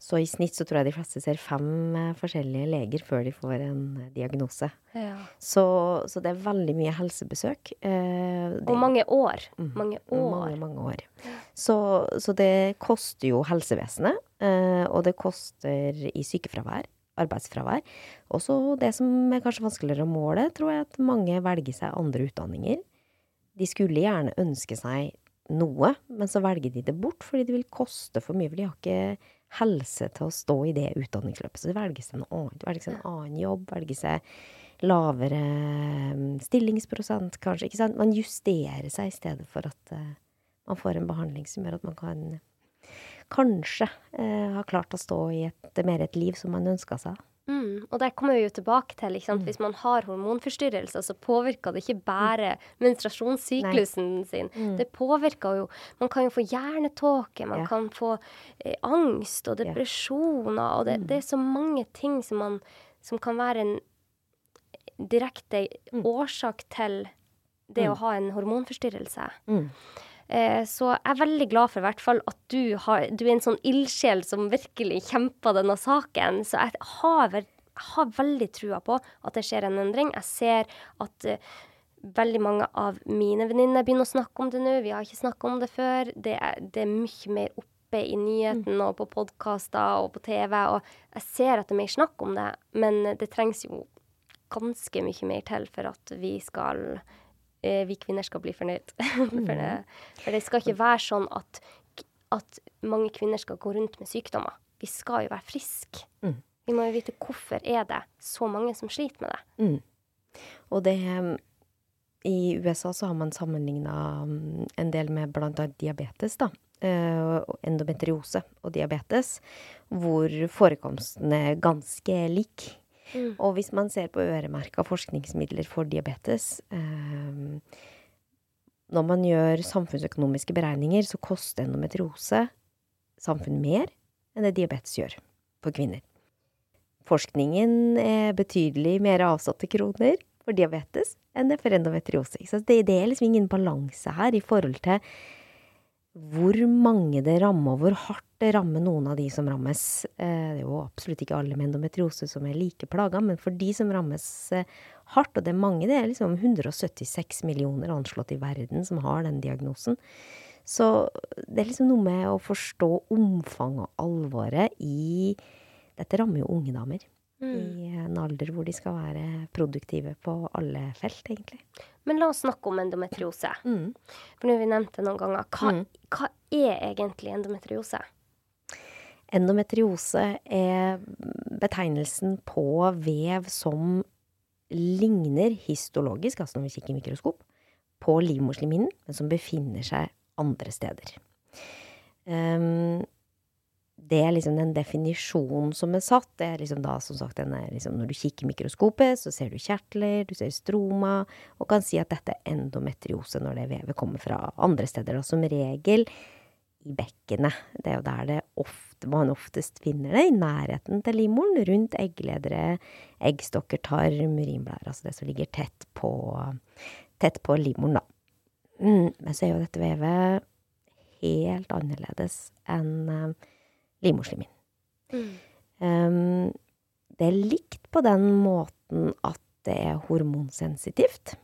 Så i snitt så tror jeg de fleste ser fem eh, forskjellige leger før de får en eh, diagnose. Ja. Så, så det er veldig mye helsebesøk. Eh, det, Og mange år. Mm. Mange år. Mange, mange år. Så, så det koster jo helsevesenet, eh, og det koster i sykefravær, arbeidsfravær. Også det som er kanskje vanskeligere å måle, tror jeg at mange velger seg andre utdanninger. De skulle gjerne ønske seg noe, men så velger de det bort fordi det vil koste for mye. For de har ikke helse til å stå i det utdanningsløpet. Så det velger seg annen. Velger en annen jobb, velger seg lavere mm, stillingsprosent, kanskje. Ikke sant? Man justerer seg i stedet for at eh, man får en behandling som gjør at man kan kanskje eh, ha klart å stå i et, mer et liv som man ønska seg. Mm, og der kommer vi jo tilbake til, sant? hvis man har hormonforstyrrelser, så påvirker det ikke bare menstruasjonssyklusen sin. Mm. Det påvirker jo Man kan jo få hjernetåke, man Ja. kan få eh, angst og depresjoner, og det, Mm. det er så mange ting som, man, som kan være en direkte Mm. årsak til det Mm. å ha en hormonforstyrrelse. Mm. Eh, Så jeg er veldig glad for i hvert fall at du, har, du er en sånn ildsjel som virkelig kjemper denne saken. Så jeg har, jeg har veldig trua på at det skjer en endring. Jeg ser at eh, veldig mange av mine venninner begynner å snakke om det nå. Vi har ikke snakka om det før. Det er, det er mye mer oppe i nyheten og på podkaster og på TV. Og jeg ser at det er mer snakk om det, men det trengs jo ganske mye mer til for at vi skal vi kvinner skal bli fornøyd. for, det, for det skal ikke være sånn at, at mange kvinner skal gå rundt med sykdommer. Vi skal jo være friske. Mm. Vi må jo vite hvorfor er det så mange som sliter med det. Mm. Og det um, I USA så har man sammenligna en del med annet diabetes, da. eh, endometriose og diabetes, hvor forekomsten er ganske lik. Mm. Og hvis man ser på øremerka forskningsmidler for diabetes eh, Når man gjør samfunnsøkonomiske beregninger, så koster endometriose samfunnet mer enn det diabetes gjør for kvinner. Forskningen er betydelig mer avsatte kroner for diabetes enn det for endometriose. Så det, det er liksom ingen balanse her i forhold til hvor mange det rammer, og hvor hardt det rammer noen av de som rammes. Eh, Det er jo absolutt ikke alle med endometriose som er like plaga, men for de som rammes eh, hardt, og det er mange, det er liksom 176 millioner anslått i verden som har den diagnosen. Så det er liksom noe med å forstå omfanget og alvoret i Dette rammer jo unge damer Mm. i en alder hvor de skal være produktive på alle felt, egentlig. Men la oss snakke om endometriose. For nå har vi nevnt det noen ganger. Hva, Mm. hva er egentlig endometriose? Endometriose er betegnelsen på vev som ligner histologisk, altså når vi kikker i mikroskop, på livmorslimhinnen, men som befinner seg andre steder. Um, det er liksom den definisjonen som er satt. Det er liksom da, som sagt, den er liksom Når du kikker i mikroskopet, så ser du kjertler, du ser stroma, og kan si at dette er endometriose når det vevet kommer fra andre steder. Da, som regel i bekkenet. Det er jo der ofte, man oftest finner det, i nærheten til livmoren, rundt eggledere, eggstokker, tarm, urinblære, altså det som ligger tett på, tett på livmoren, da. Mm, men så er jo dette vevet helt annerledes enn uh, Mm. Um, det er likt på den måten at det er hormonsensitivt.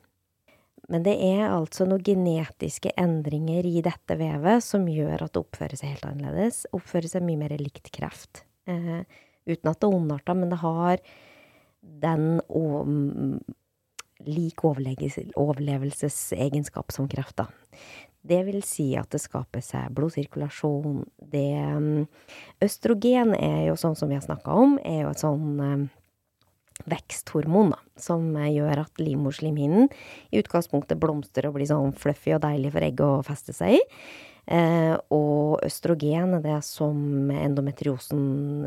Men det er altså noen genetiske endringer i dette vevet som gjør at det oppfører seg helt annerledes. Oppfører seg mye mer likt kreft. Uh, uten at det er ondarta, men det har den og, lik overlevelsesegenskap som kreft, da. Det vil si at det skaper seg blodsirkulasjon. Det um, Østrogen er jo sånn som vi har snakka om, er jo et sånn um, veksthormon da, som gjør at livmorslimhinnen i utgangspunktet blomstrer og blir sånn fluffy og deilig for egget å feste seg i. Eh, og østrogen er det som endometriosen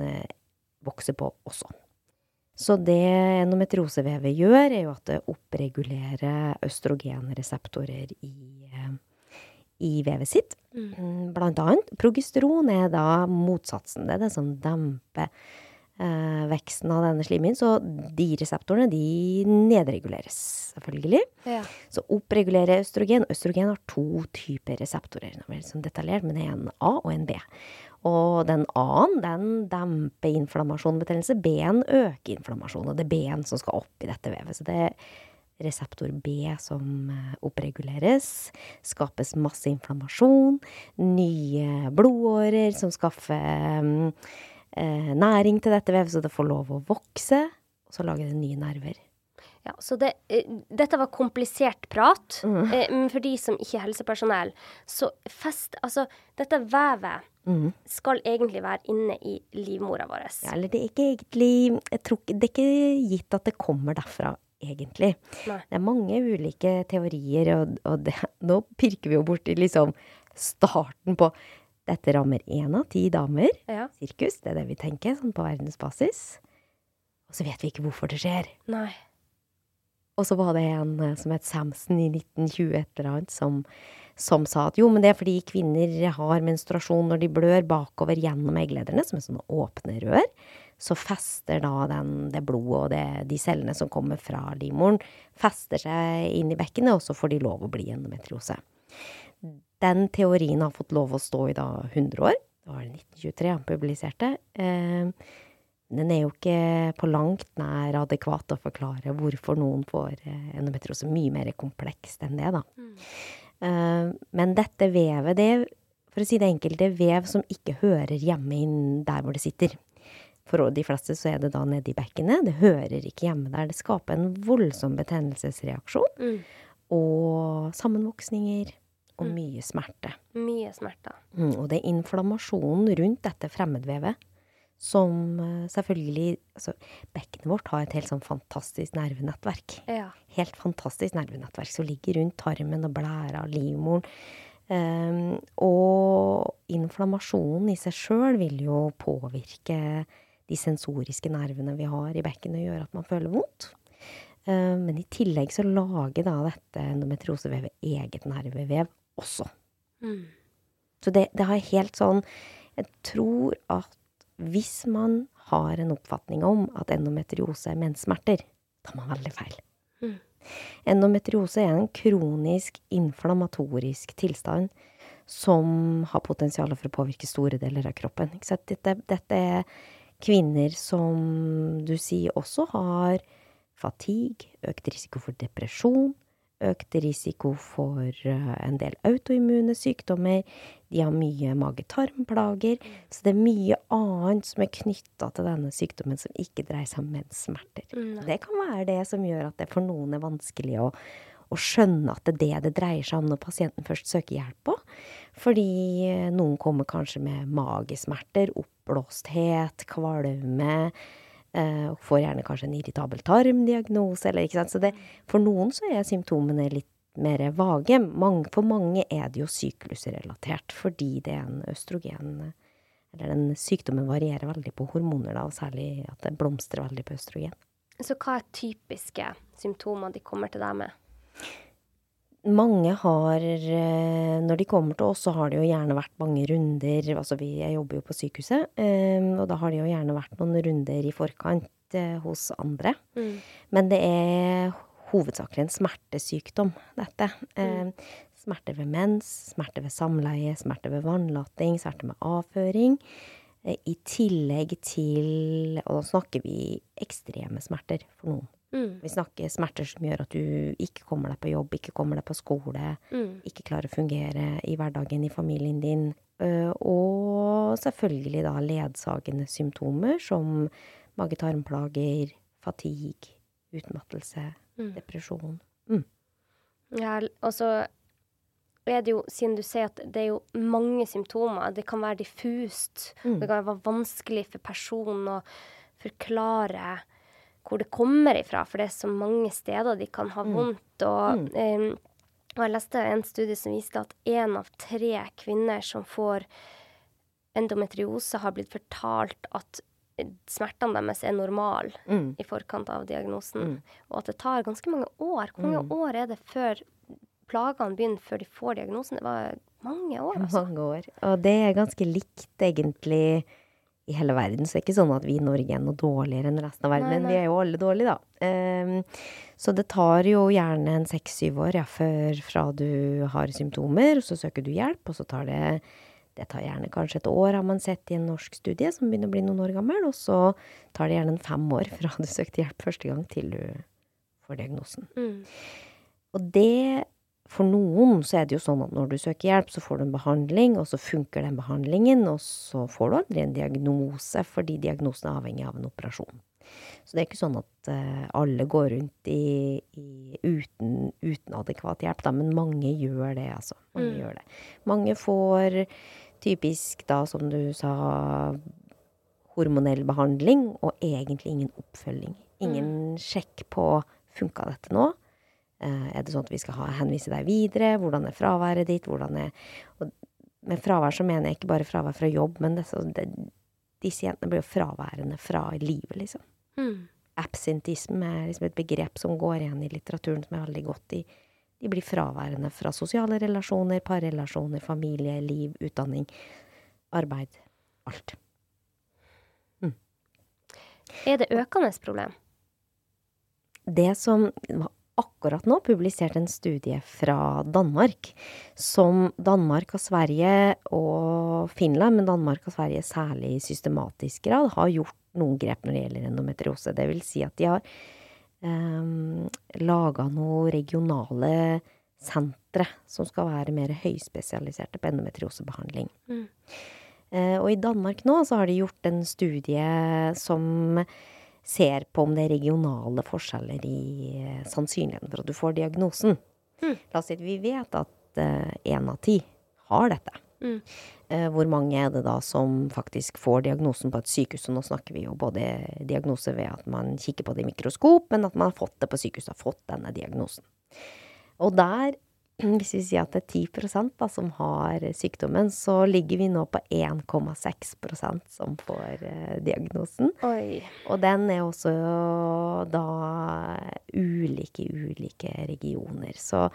eh, vokser på også. Så det endometriosevevet gjør, er jo at det oppregulerer østrogenreseptorer i, eh, i vevet sitt. Mm. Mm, Blant annet. Progesteron er da motsatsen. Det er det som demper eh, veksten av denne slimhinnen. Så de reseptorene, de nedreguleres, selvfølgelig. Ja. Så oppregulerer østrogen. Østrogen har to typer reseptorer. Det er veldig sånn detaljert, men det er en A og en B. Og den A-en, den demper inflammasjon og betennelse. B-en øker inflammasjon, og det er B-en som skal opp i dette vevet. Så det er reseptor B som eh, oppreguleres. Skapes masse inflammasjon. Nye blodårer som skaffer mm, eh, næring til dette vevet, så det får lov å vokse. Og så lager det nye nerver. Ja, så det, eh, dette var komplisert prat. Mm. Eh, men for de som ikke er helsepersonell, så fest Altså, dette vevet Mm. skal egentlig være inne i livmora vår. Ja, eller det er ikke egentlig jeg tror, Det er ikke gitt at det kommer derfra, egentlig. Nei. Det er mange ulike teorier, og, og det, nå pirker vi jo borti liksom starten på Dette rammer én av ti damer. Ja. Sirkus, det er det vi tenker, sånn på verdensbasis. Og så vet vi ikke hvorfor det skjer. Nei. Og så var det en eh, som het Samson i 1920 et eller annet, som, som sa at jo, men det er fordi kvinner har menstruasjon når de blør bakover gjennom egglederne, som er sånne åpne rør. Så fester da den, det blodet og det, de cellene som kommer fra livmoren, fester seg inn i bekkenet, og så får de lov å bli endometriose. Den teorien har fått lov å stå i da 100 år. Det var det 1923 han publiserte. Eh, den er jo ikke på langt nær adekvat å forklare hvorfor noen får eh, endometriose. Mye mer komplekst enn det, da. Eh, men dette vevet, det for å si det enkelt, det er vev som ikke hører hjemme inn der hvor det sitter. For de fleste så er det da nede i bekkenet. Det hører ikke hjemme der. Det skaper en voldsom betennelsesreaksjon. Mm. Og sammenvoksninger. Og mye smerte. Mye smerte. Mm, og det er inflammasjonen rundt dette fremmedvevet som eh, selvfølgelig altså, Bekkenet vårt har et helt sånn fantastisk nervenettverk. Ja. Helt fantastisk nervenettverk som ligger rundt tarmen og blæra og livmoren. Um, og inflammasjonen i seg sjøl vil jo påvirke de sensoriske nervene vi har i bekkenet, og gjøre at man føler vondt. Um, men i tillegg så lager da dette endometriosevevet eget nervevev også. Mm. Så det, det har helt sånn Jeg tror at hvis man har en oppfatning om at endometriose er menssmerter, tar man veldig feil. Mm. Endometriose er en kronisk inflammatorisk tilstand som har potensial for å påvirke store deler av kroppen. Dette, dette er kvinner som du sier også har fatigue, økt risiko for depresjon, økt risiko for eh, en del autoimmune sykdommer. De har mye mage-tarm-plager. Så det er mye annet som er knytta til denne sykdommen som ikke dreier seg om menssmerter. Mm. Det kan være det som gjør at det for noen er vanskelig å, å skjønne at det er det det dreier seg om når pasienten først søker hjelp på. Fordi eh, noen kommer kanskje med magesmerter, oppblåsthet, kvalme. eh, og får gjerne kanskje en irritabel tarmdiagnose, eller ikke sant. Så det, for noen så er symptomene litt mer vage. For mange er det jo syklusrelatert, fordi det er en østrogen Eller den sykdommen varierer veldig på hormoner, da, og særlig at det blomstrer veldig på østrogen. Så hva er typiske symptomer de kommer til deg med? Mange har eh, Når de kommer til oss, så har det jo gjerne vært mange runder. Altså vi, jeg jobber jo på sykehuset, eh, og da har det jo gjerne vært noen runder i forkant eh, hos andre. Mm. Men det er hovedsakelig en smertesykdom, dette. Mm. smerter ved mens, smerter ved samleie, smerter ved vannlating, smerter med avføring. I tillegg til Og da snakker vi ekstreme smerter for noen. Mm. Vi snakker smerter som gjør at du ikke kommer deg på jobb, ikke kommer deg på skole, Mm. ikke klarer å fungere i hverdagen i familien din. Øh, Og selvfølgelig da ledsagende symptomer som mage-tarmplager, fatigue, utmattelse, Mm. depresjon. Ja, og så er det jo, siden du sier at det er jo mange symptomer, det kan være diffust. Mm. Det kan være vanskelig for personen å forklare hvor det kommer ifra, for det er så mange steder de kan ha vondt. Og, um, og jeg leste en studie som viste at én av tre kvinner som får endometriose, har blitt fortalt at smertene deres er normale Mm. i forkant av diagnosen. Mm. Og at det tar ganske mange år. Hvor mange Mm. år er det før plagene begynner, før de får diagnosen? Det var mange år, altså. Mange år. Og det er ganske likt, egentlig, i hele verden. Så det er ikke sånn at vi i Norge er noe dårligere enn resten av verden, Nei, men vi er jo alle dårlige, da. Um, så det tar jo gjerne en seks-syv år ja, før fra du har symptomer, og så søker du hjelp, og så tar det det tar gjerne kanskje et år, har man sett i en norsk studie, som begynner å bli noen år gammel. Og så tar det gjerne en fem år fra du søkte hjelp første gang, til du får diagnosen. Mm. Og det For noen så er det jo sånn at når du søker hjelp, så får du en behandling, og så funker den behandlingen, og så får du aldri en diagnose, fordi diagnosen er avhengig av en operasjon. Så det er ikke sånn at eh, alle går rundt i, i uten, uten adekvat hjelp, da, men mange gjør det, altså. Mange Mm. gjør det. Mange får typisk da, som du sa, hormonell behandling, og egentlig ingen oppfølging. Ingen sjekk på funka dette nå. Eh, er det sånn at vi skal ha, henvise deg videre? Hvordan er fraværet ditt? Hvordan er og Med fravær så mener jeg ikke bare fravær fra jobb, men det, det, disse jentene blir jo fraværende fra livet, liksom. Mm. Absentisme er liksom et begrep som går igjen i litteraturen, som er veldig godt i De blir fraværende fra sosiale relasjoner, parrelasjoner, familie, liv, utdanning, arbeid. Alt. Er det økende problem? Det som akkurat nå publisert en studie fra Danmark, som Danmark og Sverige og Finland, men Danmark og Sverige særlig i systematisk grad, har gjort noen grep når det gjelder endometriose. Det vil si at de har um, laga noen regionale sentre som skal være mer høyspesialiserte på endometriosebehandling. Mm. Uh, og i Danmark nå så har de gjort en studie som ser på om det er regionale forskjeller i eh, sannsynligheten for at du får diagnosen. Mm. La oss si at vi vet at én av ti har dette. Mm. Uh, hvor mange er det da som faktisk får diagnosen på et sykehus? Og nå snakker vi jo både diagnose ved at man kikker på det i mikroskop, men at man har fått det på sykehuset, har fått denne diagnosen. Og der, hvis vi sier at det er 10 da, som har sykdommen, så ligger vi nå på 1,6% som får eh, diagnosen. Oi. Og den er også da ulike i ulike regioner. Så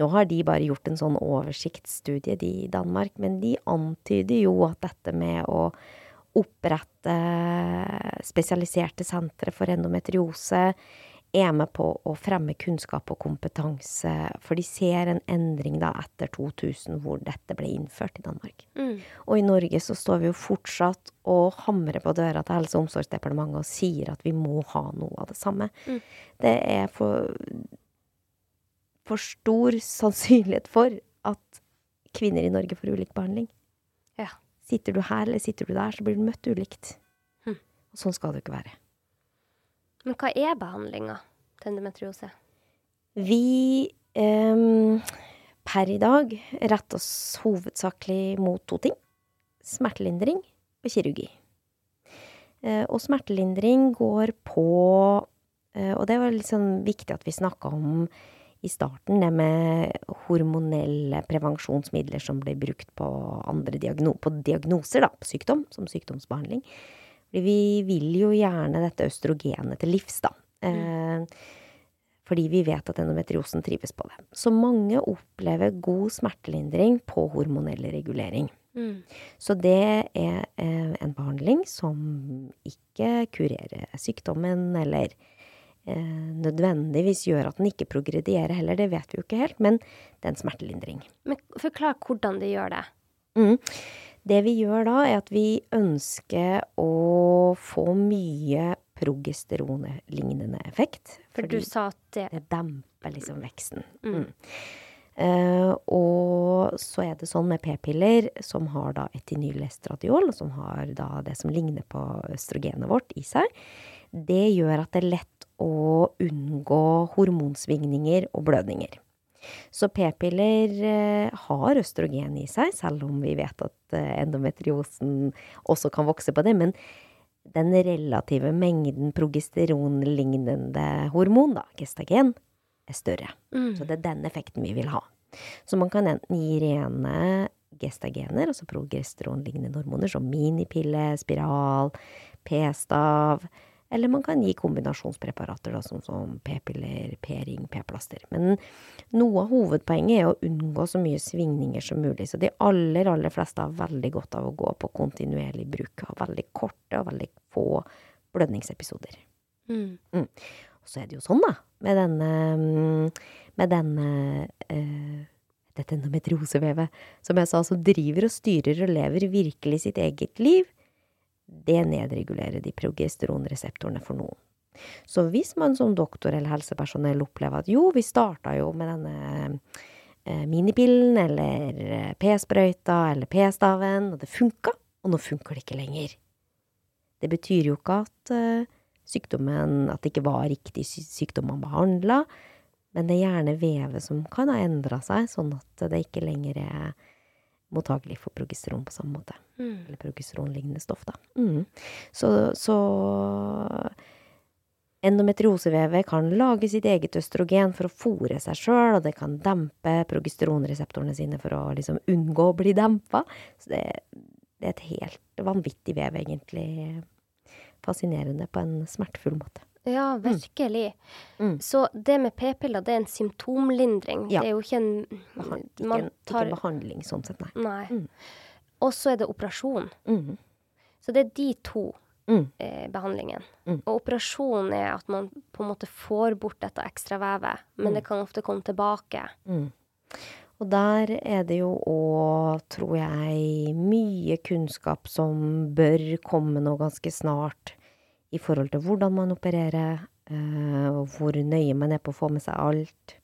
nå har de bare gjort en sånn oversiktsstudie, de i Danmark, men de antyder jo at dette med å opprette spesialiserte sentre for endometriose er med på å fremme kunnskap og kompetanse, for de ser en endring da etter 2000 hvor dette ble innført i Danmark. Mm. Og i Norge så står vi jo fortsatt og hamrer på døra til Helse- og omsorgsdepartementet og sier at vi må ha noe av det samme. Mm. Det er for, for stor sannsynlighet for at kvinner i Norge får ulik behandling. Ja. Sitter du her eller sitter du der, så blir du møtt ulikt. Mm. Og sånn skal det jo ikke være. Men hva er behandlinga til endometriose? Vi um, per i dag retter oss hovedsakelig mot to ting. Smertelindring og kirurgi. Eh, og smertelindring går på eh, Og det var sånn viktig at vi snakka om i starten, det med hormonelle prevensjonsmidler som ble brukt på, diagno på diagnoser, da, på sykdom, som sykdomsbehandling. Fordi vi vil jo gjerne dette østrogenet til livs, da. Eh, fordi vi vet at endometriosen trives på det. Så mange opplever god smertelindring på hormonell regulering. Mm. Så det er eh, en behandling som ikke kurerer sykdommen, eller eh, nødvendigvis gjør at den ikke progredierer heller, det vet vi jo ikke helt, men det er en smertelindring. Men forklar hvordan det gjør det. Mm. Det vi gjør da, er at vi ønsker å få mye progesteronlignende effekt. For du sa at det det demper liksom veksten. Mm. Mm. Uh, og så er det sånn med p-piller, som har da etynylestradiol, som har da det som ligner på østrogenet vårt i seg, det gjør at det er lett å unngå hormonsvingninger og blødninger. Så p-piller eh, har østrogen i seg, selv om vi vet at eh, endometriosen også kan vokse på det. Men den relative mengden progesteronlignende hormon, da, gestagen, er større. mm. Så det er den effekten vi vil ha. Så man kan enten gi rene gestagener, altså progesteronlignende hormoner, som minipille, spiral, p-stav, Eller man kan gi kombinasjonspreparater, da, som, som p-piller, p-ring, p-plaster. Men noe av hovedpoenget er å unngå så mye svingninger som mulig. Så de aller, aller fleste har veldig godt av å gå på kontinuerlig bruk av veldig korte og veldig få blødningsepisoder. Mm. Og så er det jo sånn, da, med denne, med denne øh, dette endometriosevevet, som jeg sa, som driver og styrer og lever virkelig sitt eget liv, det nedregulerer de progesteronreseptorene for noen. Så hvis man som doktor eller helsepersonell opplever at jo, vi starta jo med denne eh, minipillen eller eh, p-sprøyta eller p-staven, og det funka, og nå funker det ikke lenger. Det betyr jo ikke at uh, sykdommen At det ikke var riktig sykdom man behandla, men det er gjerne vevet som kan ha endra seg, sånn at det ikke lenger er mottagelig for progesteron på samme måte. Mm. Eller progesteronlignende stoff, da. Mm. Så, så endometriosevevet kan lage sitt eget østrogen for å fòre seg sjøl, og det kan dempe progesteronreseptorene sine for å liksom unngå å bli dempa. Så det, det er et helt vanvittig vev, egentlig. Fascinerende på en smertefull måte. Ja, virkelig. Mm. Så det med p-piller, det er en symptomlindring. Ja. Det er jo ikke en Behan ikke, tar ikke behandling sånn sett, nei. Nei. Mm. Og så er det operasjon. Mm. Så det er de to Mm. eh, behandlingene. Mm. Og operasjon er at man på en måte får bort dette ekstra vevet, men Mm. det kan ofte komme tilbake. Mm. Og der er det jo òg, tror jeg, mye kunnskap som bør komme nå ganske snart i forhold til hvordan man opererer, eh, og hvor nøye man er på å få med seg alt.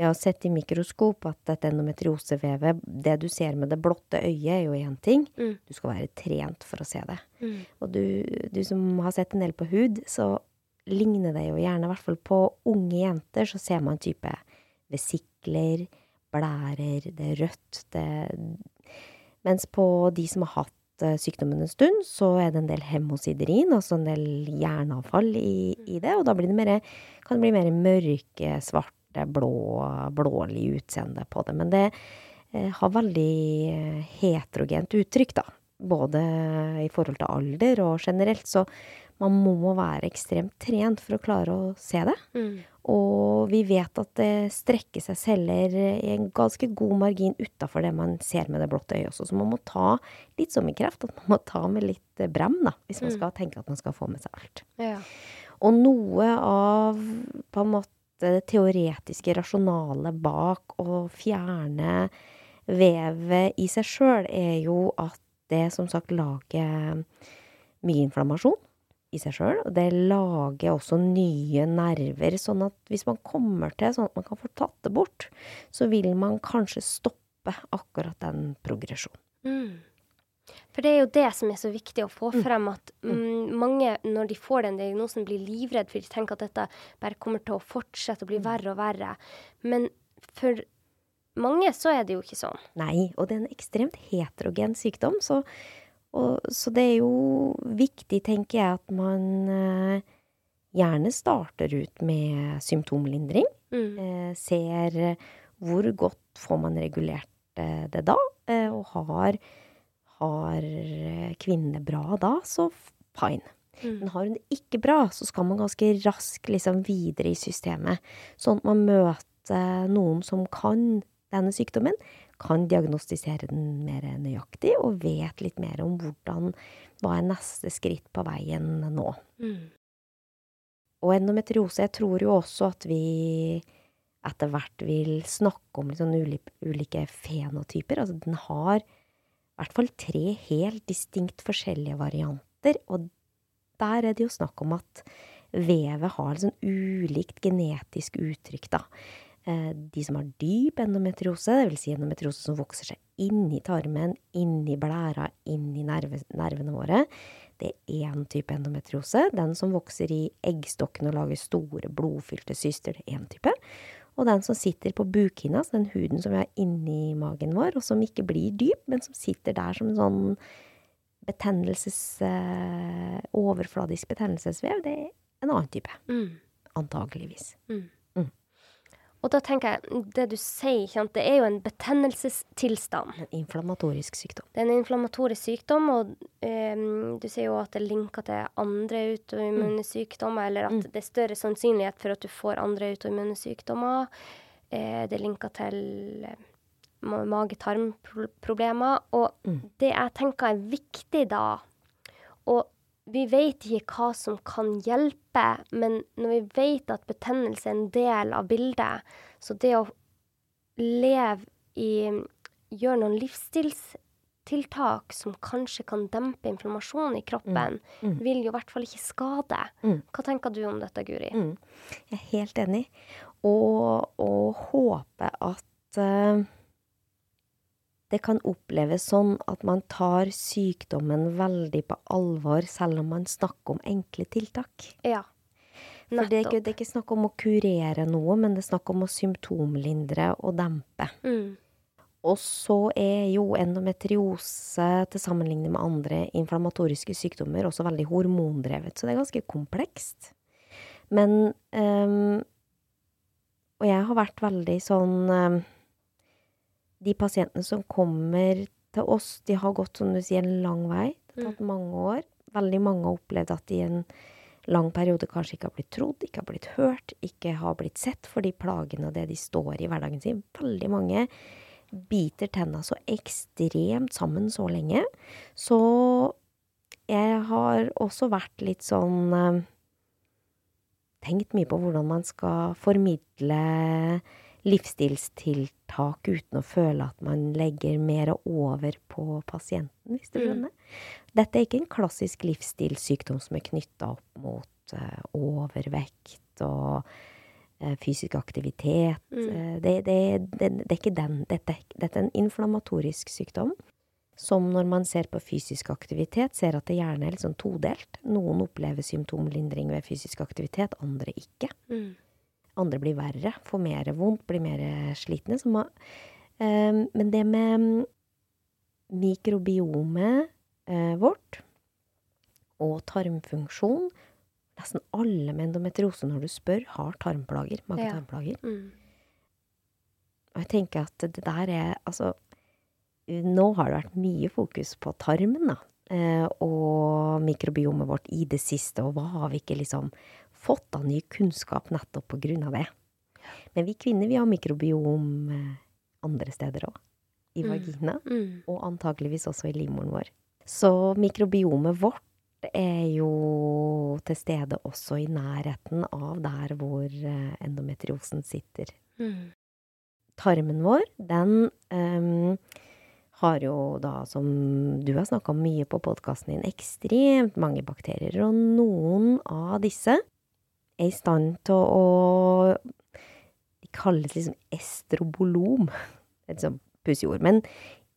Jeg har sett i mikroskop at dette endometriosevevet, det du ser med det blotte øyet, er jo én ting. Mm. Du skal være trent for å se det. Mm. Og du, du som har sett en del på hud, så ligner det jo gjerne, i hvert fall på unge jenter, så ser man type vesikler, blærer, det er rødt, det Mens på de som har hatt eh, sykdommen en stund, så er det en del hemosiderin, altså en del jernavfall i, i det, og da det mer, kan det bli mer mørke, svarte, blå, blålig utseende på det. Men det eh, har veldig eh, heterogent uttrykk, da. Både i forhold til alder og generelt, så man må være ekstremt trent for å klare å se det. Mm. Og vi vet at det strekker seg celler i en ganske god margin utafor det man ser med det blotte øyet også. Så man må ta litt som i kreft, at man må ta med litt eh, brem, da, hvis man Mm. skal tenke at man skal få med seg alt. Ja. Og noe av på en måte det teoretiske rasjonale bak å fjerne vevet i seg sjøl, er jo at det som sagt lager mye inflammasjon i seg sjøl. Og det lager også nye nerver, sånn at hvis man kommer til sånn at man kan få tatt det bort, så vil man kanskje stoppe akkurat den progresjonen. Mm. For det er jo det som er så viktig å få frem, at mm, mange når de får den diagnosen, blir livredd, for de tenker at dette bare kommer til å fortsette å bli verre og verre. Men for mange så er det jo ikke sånn. Nei, og det er en ekstremt heterogen sykdom, så, og, så det er jo viktig, tenker jeg, at man eh, gjerne starter ut med symptomlindring. Mm. Eh, ser hvor godt får man regulert eh, det da, eh, og har, har kvinnen det bra da, så fine. Mm. Men har hun det ikke bra, så skal man ganske raskt liksom videre i systemet. Sånn at man møter noen som kan denne sykdommen, kan diagnostisere den mer nøyaktig og vet litt mer om hvordan, hva er neste skritt på veien nå. Mm. Og endometriose, jeg tror jo også at vi etter hvert vil snakke om litt sånn ulike, ulike fenotyper. Altså den har i hvert fall tre helt distinkt forskjellige varianter, og der er det jo snakk om at vevet har sånn ulikt genetisk uttrykk, da. Eh, De som har dyp endometriose, det vil si endometriose som vokser seg inni tarmen, inni blæra, inni nerve, nervene våre, det er én type endometriose. Den som vokser i eggstokken og lager store, blodfylte syster, det er én type. Og den som sitter på bukhinna, den huden som vi har inni magen vår, og som ikke blir dyp, men som sitter der som en sånn betennelses... Eh, overfladisk betennelsesvev, det er en annen type. Mm. Antageligvis. Og da tenker jeg, det du sier, sant, det er jo en betennelsestilstand. En inflammatorisk sykdom. Det er en inflammatorisk sykdom, og um, du sier jo at det er linka til andre autoimmune sykdommer, eller at det er større sannsynlighet for at du får andre autoimmune sykdommer. Uh, det er linka til uh, mage-tarm-problemer. Og det jeg tenker er viktig da, og vi vet ikke hva som kan hjelpe, men når vi vet at betennelse er en del av bildet, så det å leve i Gjøre noen livsstilstiltak som kanskje kan dempe inflammasjonen i kroppen, vil jo i hvert fall ikke skade. Mm. Hva tenker du om dette, Guri? Mm. Jeg er helt enig. Og, og håpe at eh, det kan oppleves sånn at man tar sykdommen veldig på alvor, selv om man snakker om enkle tiltak. Ja. For det er, ikke, det er ikke snakk om å kurere noe, men det er snakk om å symptomlindre og dempe. Mm. Og så er jo endometriose til sammenligning med andre inflammatoriske sykdommer også veldig hormondrevet, så det er ganske komplekst. Men um, Og jeg har vært veldig sånn ehm, De pasientene som kommer til oss, de har gått, som du sier, en lang vei. Det har tatt mange år. Veldig mange har opplevd at de i en lang periode kanskje ikke har blitt trodd, ikke har blitt hørt, ikke har blitt sett for de plagene og det de står i hverdagen sin. Veldig mange biter tenna så ekstremt sammen så lenge. Så jeg har også vært litt sånn eh, Tenkt mye på hvordan man skal formidle livsstilstiltak uten å føle at man legger mer over på pasienten, hvis du Mm. Dette er ikke en klassisk livsstilssykdom som er knytta opp mot uh, overvekt og eh, fysisk aktivitet. Mm. Eh, det, det, det, det er ikke den. Dette, dette er en inflammatorisk sykdom. Som når man ser på fysisk aktivitet, ser at det gjerne er litt sånn todelt. Noen opplever symptomlindring ved fysisk aktivitet, andre ikke. Mm. Andre blir verre, får mer vondt, blir mer slitne. Må, eh, men det med mikrobiomet eh, vårt og tarmfunksjon Nesten alle med endometriose, når du spør, har tarmplager. Mage-tarmplager. Mm. Og jeg tenker at det der er Altså, nå har det vært mye fokus på tarmen, da. eh, Og mikrobiomet vårt i det siste, og hva har vi ikke liksom fått av ny kunnskap nettopp på grunn av det? Men vi kvinner, vi har mikrobiom eh, andre steder òg. I Mm. vagina, Mm. og antageligvis også i livmoren vår. Så mikrobiomet vårt er jo til stede også i nærheten av der hvor eh, endometriosen sitter Mm. tarmen vår, den um, har jo da, som du har snakka mye på podkasten din, ekstremt mange bakterier. Og noen av disse er i stand til å De kalles liksom estrobolom. Et sånt pussig ord. Men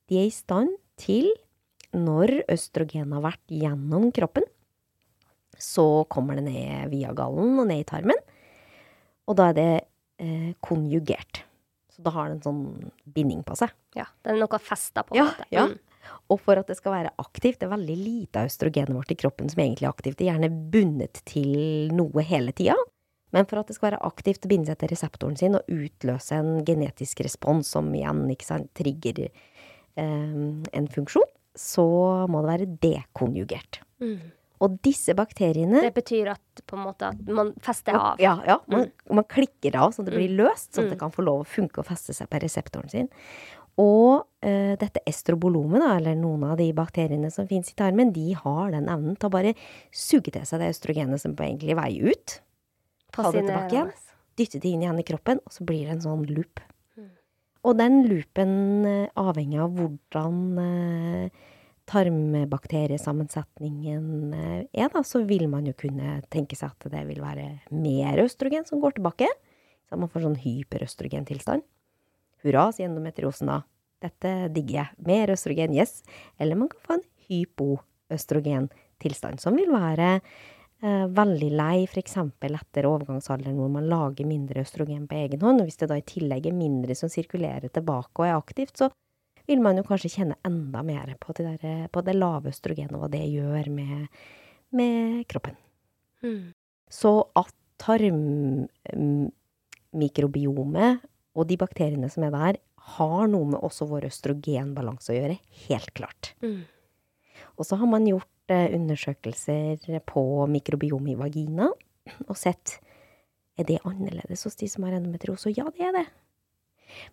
de er i stand til, når østrogen har vært gjennom kroppen, så kommer det ned via gallen og ned i tarmen. Og da er det eh, konjugert. Så da har det en sånn binding på seg. Ja, det er noe festa på. Ja, måte. ja. Mm. Og for at det skal være aktivt, det er veldig lite av østrogenet vårt i kroppen som egentlig er aktivt. Det er gjerne bundet til noe hele tida. Men for at det skal være aktivt, binde seg til reseptoren sin og utløse en genetisk respons som igjen ikke sant, trigger eh, en funksjon, så må det være dekonjugert. Mm. Og disse bakteriene Det betyr at måte at man fester av. Ja, ja man, man klikker av så det blir løst, sånn at det Mm. kan få lov å funke og feste seg på reseptoren sin. Og dette estrobolomet, da, eller noen av de bakteriene som finnes i tarmen, de har den evnen til å bare suge til seg det østrogenet som på egentlig vei ut. Ta det tilbake igjen. Dytte det inn igjen i kroppen, og så blir det en sånn loop. Mm. Og den loopen, eh, avhengig av hvordan eh, tarmbakteriesammensetningen eh, er, da, så vil man jo kunne tenke seg at det vil være mer østrogen som går tilbake. Så man får sånn hyperøstrogentilstand. Hurra, sier endometriosen da. Dette digger jeg. Mer østrogen, yes. Eller man kan få en hypoøstrogentilstand, som vil være eh, veldig lei, f.eks. etter overgangsalderen hvor man lager mindre østrogen på egen hånd. Og hvis det da i tillegg er mindre som sirkulerer tilbake og er aktivt, så vil man jo kanskje kjenne enda mer på det, der, på det lave østrogenet og hva det gjør med, med kroppen. Mm. Så at tarm, mm, og de bakteriene som er der, har noe med også vår østrogenbalanse å gjøre. Helt klart. Mm. Og så har man gjort eh, undersøkelser på mikrobiom i vagina og sett er det annerledes hos de som har endometriose. Og ja, det er det.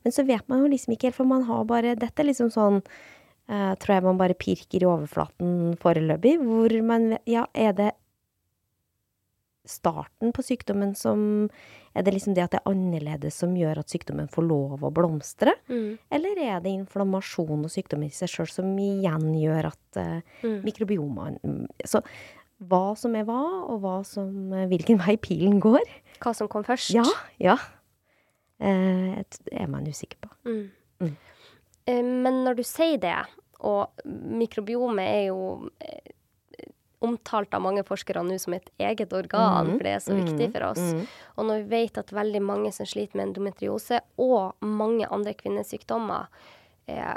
Men så vet man jo liksom ikke helt, for man har bare Dette er liksom sånn uh, Tror jeg man bare pirker i overflaten foreløpig, hvor man Ja, er det starten på sykdommen som Er det liksom det at det er annerledes som gjør at sykdommen får lov å blomstre? Mm. Eller er det inflammasjon og sykdommen i seg sjøl som igjen gjør at eh, Mm. mikrobioma Så hva som er hva, og hva som, eh, hvilken vei pilen går, Hva som kom først? ja, ja. Eh, det er man usikker på. Mm. Eh, Men når du sier det, og mikrobiomet er jo omtalt av mange forskere nå som et eget organ, Mhm, for det er så viktig for oss. Mm. Og når vi vet at veldig mange som sliter med endometriose, og mange andre kvinnesykdommer, eh,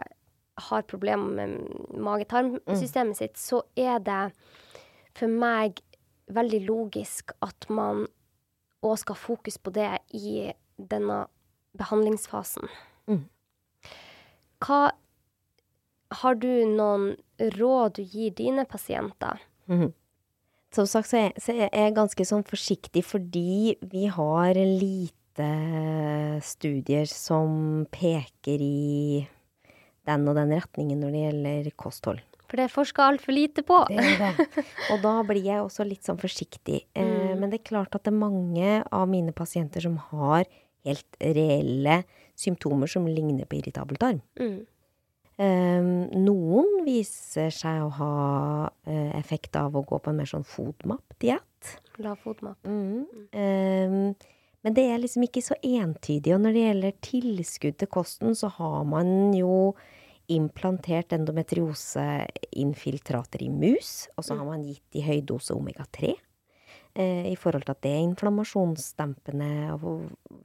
har problemer med mage-tarmsystemet sitt, så er det for meg veldig logisk at man òg skal ha fokus på det i denne behandlingsfasen. Mm. Hva Har du noen råd du gir dine pasienter? Mhm. Som sagt så er, så er jeg ganske sånn forsiktig fordi vi har lite studier som peker i den og den retningen når det gjelder kosthold. For det er forska altfor lite på. Det er det. Og da blir jeg også litt sånn forsiktig. Eh, Mm. men det er klart at det er mange av mine pasienter som har helt reelle symptomer som ligner på irritabel tarm. Mm. Eh, noen viser seg å ha eh, effekt av å gå på en mer sånn FODMAP-diett. Lav fotmat. Mm. Eh, men det er liksom ikke så entydig. Og når det gjelder tilskudd til kosten, så har man jo implantert endometrioseinfiltrater i mus, og så har man gitt de høydose omega-3. Eh, I forhold til at det er inflammasjonsdempende å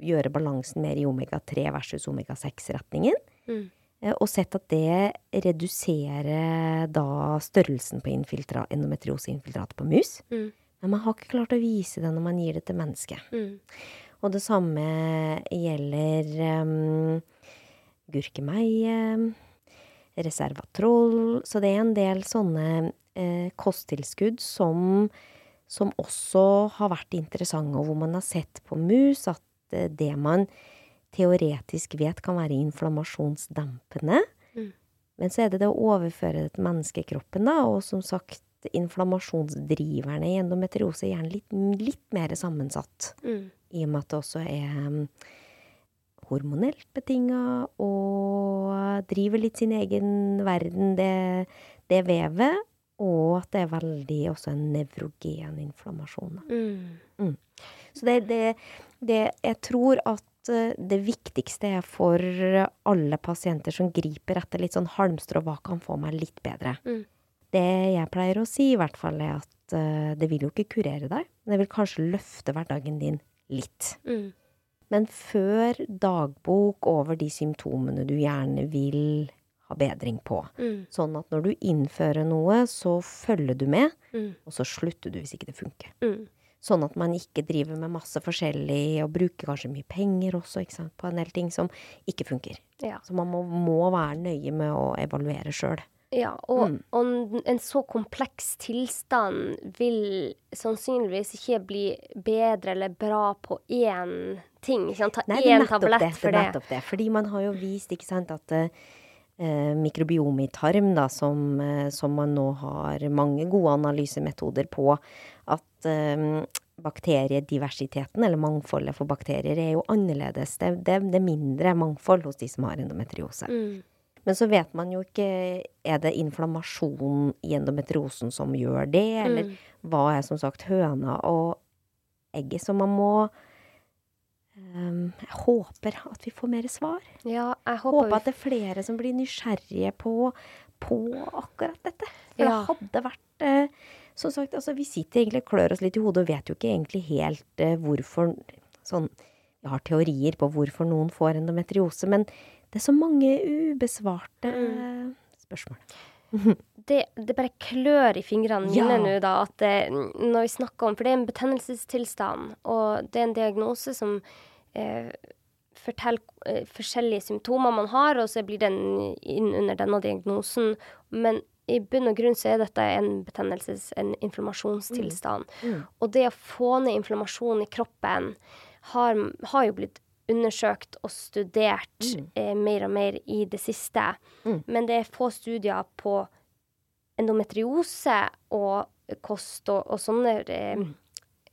gjøre balansen mer i omega-3 versus omega-6-retningen. Mm. Eh, Og sett at det reduserer da størrelsen på endometrioseinfiltratet på mus. Mm. Men man har ikke klart å vise det når man gir det til mennesket. Mm. Og det samme gjelder um, gurkemeie, reservatroll Så det er en del sånne uh, kosttilskudd som, som også har vært interessante, og hvor man har sett på mus at eh, det man teoretisk vet kan være inflammasjonsdempende. Mm. Men så er det det å overføre det til menneskekroppen, da, og som sagt inflammasjonsdriverne i endometriose er gjerne litt, litt mer sammensatt. Mm. I og med at det også er um, hormonelt betinga og driver litt sin egen verden, det, det vevet. Og at det er veldig også en nevrogen inflammasjon. da. Mm. Så det, det, det Jeg tror at eh, det viktigste er for alle pasienter som griper etter litt sånn halmstrå, hva kan få meg litt bedre? Mm. Det jeg pleier å si, i hvert fall, er at eh, det vil jo ikke kurere deg. men Det vil kanskje løfte hverdagen din litt. Mm. Men før dagbok over de symptomene du gjerne vil ha bedring på. Mm. Sånn at når du innfører noe, så følger du med, Mm. og så slutter du hvis ikke det funker. Mm. Sånn at man ikke driver med masse forskjellig og bruker kanskje mye penger også ikke sant, på en del ting som ikke funker. Ja. Så man må, må være nøye med å evaluere sjøl. Ja, og, Mm. og en så kompleks tilstand vil sannsynligvis ikke bli bedre eller bra på én ting. Ikke sant? Ta Nei, én tablett det. for det. nettopp det. Fordi man har jo vist, ikke sant, at eh, mikrobiom i tarm, da, som, eh, som man nå har mange gode analysemetoder på, at eh, bakteriediversiteten, eller mangfoldet for bakterier, er jo annerledes. Det, det, det er mindre mangfold hos de som har endometriose. Mm. Men så vet man jo ikke Er det inflammasjon i endometriosen som gjør det, eller Mm. hva er som sagt høna og egget? Så man må um, Jeg håper at vi får mer svar. Ja, jeg håper, Håper at det er flere som blir nysgjerrige på, på akkurat dette. For Ja. det hadde vært eh, Som sagt, altså vi sitter egentlig og klør oss litt i hodet og vet jo ikke egentlig helt eh, hvorfor Sånn Vi har teorier på hvorfor noen får endometriose, men det er så mange ubesvarte Mm. spørsmål. det, det bare klør i fingrene Ja. mine nå, da, at det, når vi snakker om For det er en betennelsestilstand, og det er en diagnose som eh, forteller eh, forskjellige symptomer man har, og så blir den inn under denne diagnosen. Men i bunn og grunn så er dette en betennelses-, en inflammasjonstilstand. Mm. Og det å få ned inflammasjon i kroppen har, har jo blitt undersøkt og studert Mm. eh, mer og mer i det siste. Mm. Men det er få studier på endometriose og kost og, og sånne eh, Mm.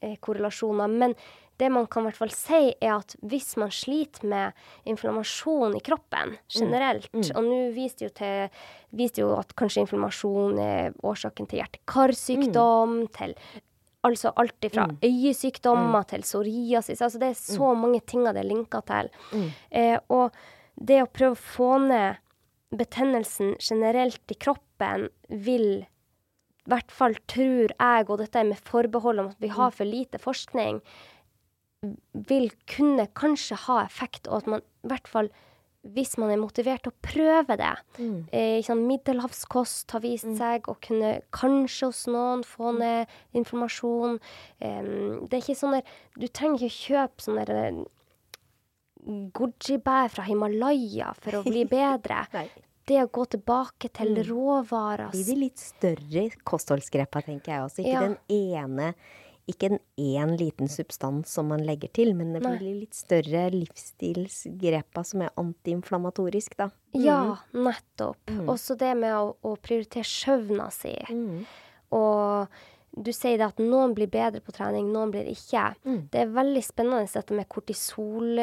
eh, korrelasjoner. Men det man kan i hvert fall si, er at hvis man sliter med inflammasjon i kroppen generelt, Mm. og nå viste jo, jo at kanskje inflammasjon er årsaken til hjerte-karsykdom, til altså alt fra Mm. øyesykdommer til psoriasis. Altså det er så mange ting det er linka til. Mm. Eh, og det å prøve å få ned betennelsen generelt i kroppen vil i hvert fall tror jeg, og dette er med forbehold om at vi har for lite forskning, vil kunne kanskje ha effekt, og at man i hvert fall hvis man er motivert til å prøve det. Mm. Eh, middelhavskost har vist seg å kunne kanskje hos noen få ned informasjon. Em, det er ikke sånn der Du trenger ikke kjøpe sånne der, eh, Goji-bær fra Himalaya for å bli bedre. Det å gå tilbake til Mm. råvarer Blir de litt større kostholdsgrepa, tenker jeg også. Ikke Ja. den ene ikke en én liten substans som man legger til, men det Nei. blir litt større livsstilsgrepa som er antiinflamatorisk, da. Ja, nettopp. Mm. Også det med å, å prioritere søvna si. Mm. Og du sier det at noen blir bedre på trening, noen blir ikke. Mm. Det er veldig spennende dette med kortisol,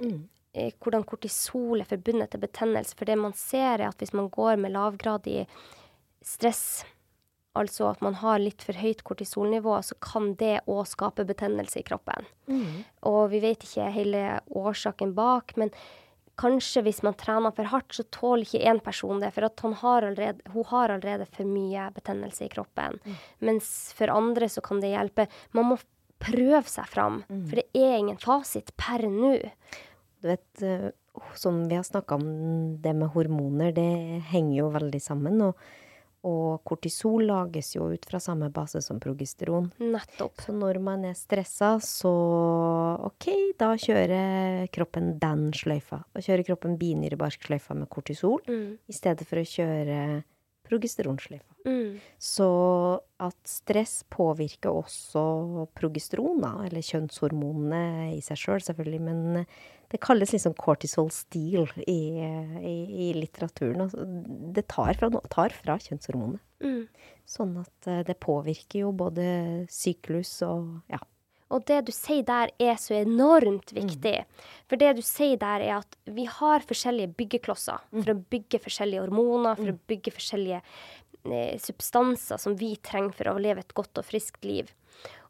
Mm. eh, hvordan kortisol er forbundet til betennelse. For det man ser, er at hvis man går med lavgradig stress, altså at man har litt for høyt kortisolnivå, så kan det òg skape betennelse i kroppen. Mm. Og vi vet ikke hele årsaken bak, men kanskje hvis man trener for hardt, så tåler ikke én person det, for har allerede, hun har allerede for mye betennelse i kroppen. Mens for andre så kan det hjelpe. Man må prøve seg fram, for det er ingen fasit per nå. Du vet, eh, som vi har snakka om det med hormoner, det henger jo veldig sammen. Og, og kortisol lages jo ut fra samme base som progesteron. Nettopp. Så når man er stressa, så OK, da kjører kroppen den sløyfa. Da kjører kroppen binyrebarksløyfa med kortisol Mm. i stedet for å kjøre progesteronsløyfa. Mm. Så at stress påvirker også progesteron, eller kjønnshormonene i seg sjøl, selv, selvfølgelig, men det kalles liksom cortisol steel i, i, i litteraturen. Altså, det tar fra, tar fra kjønnshormonene. Mm. Sånn at eh, det påvirker jo både syklus og ja. Og det du sier der er så enormt viktig. For det du sier der er at vi har forskjellige byggeklosser for å bygge forskjellige hormoner, for å bygge forskjellige eh, substanser som vi trenger for å leve et godt og friskt liv.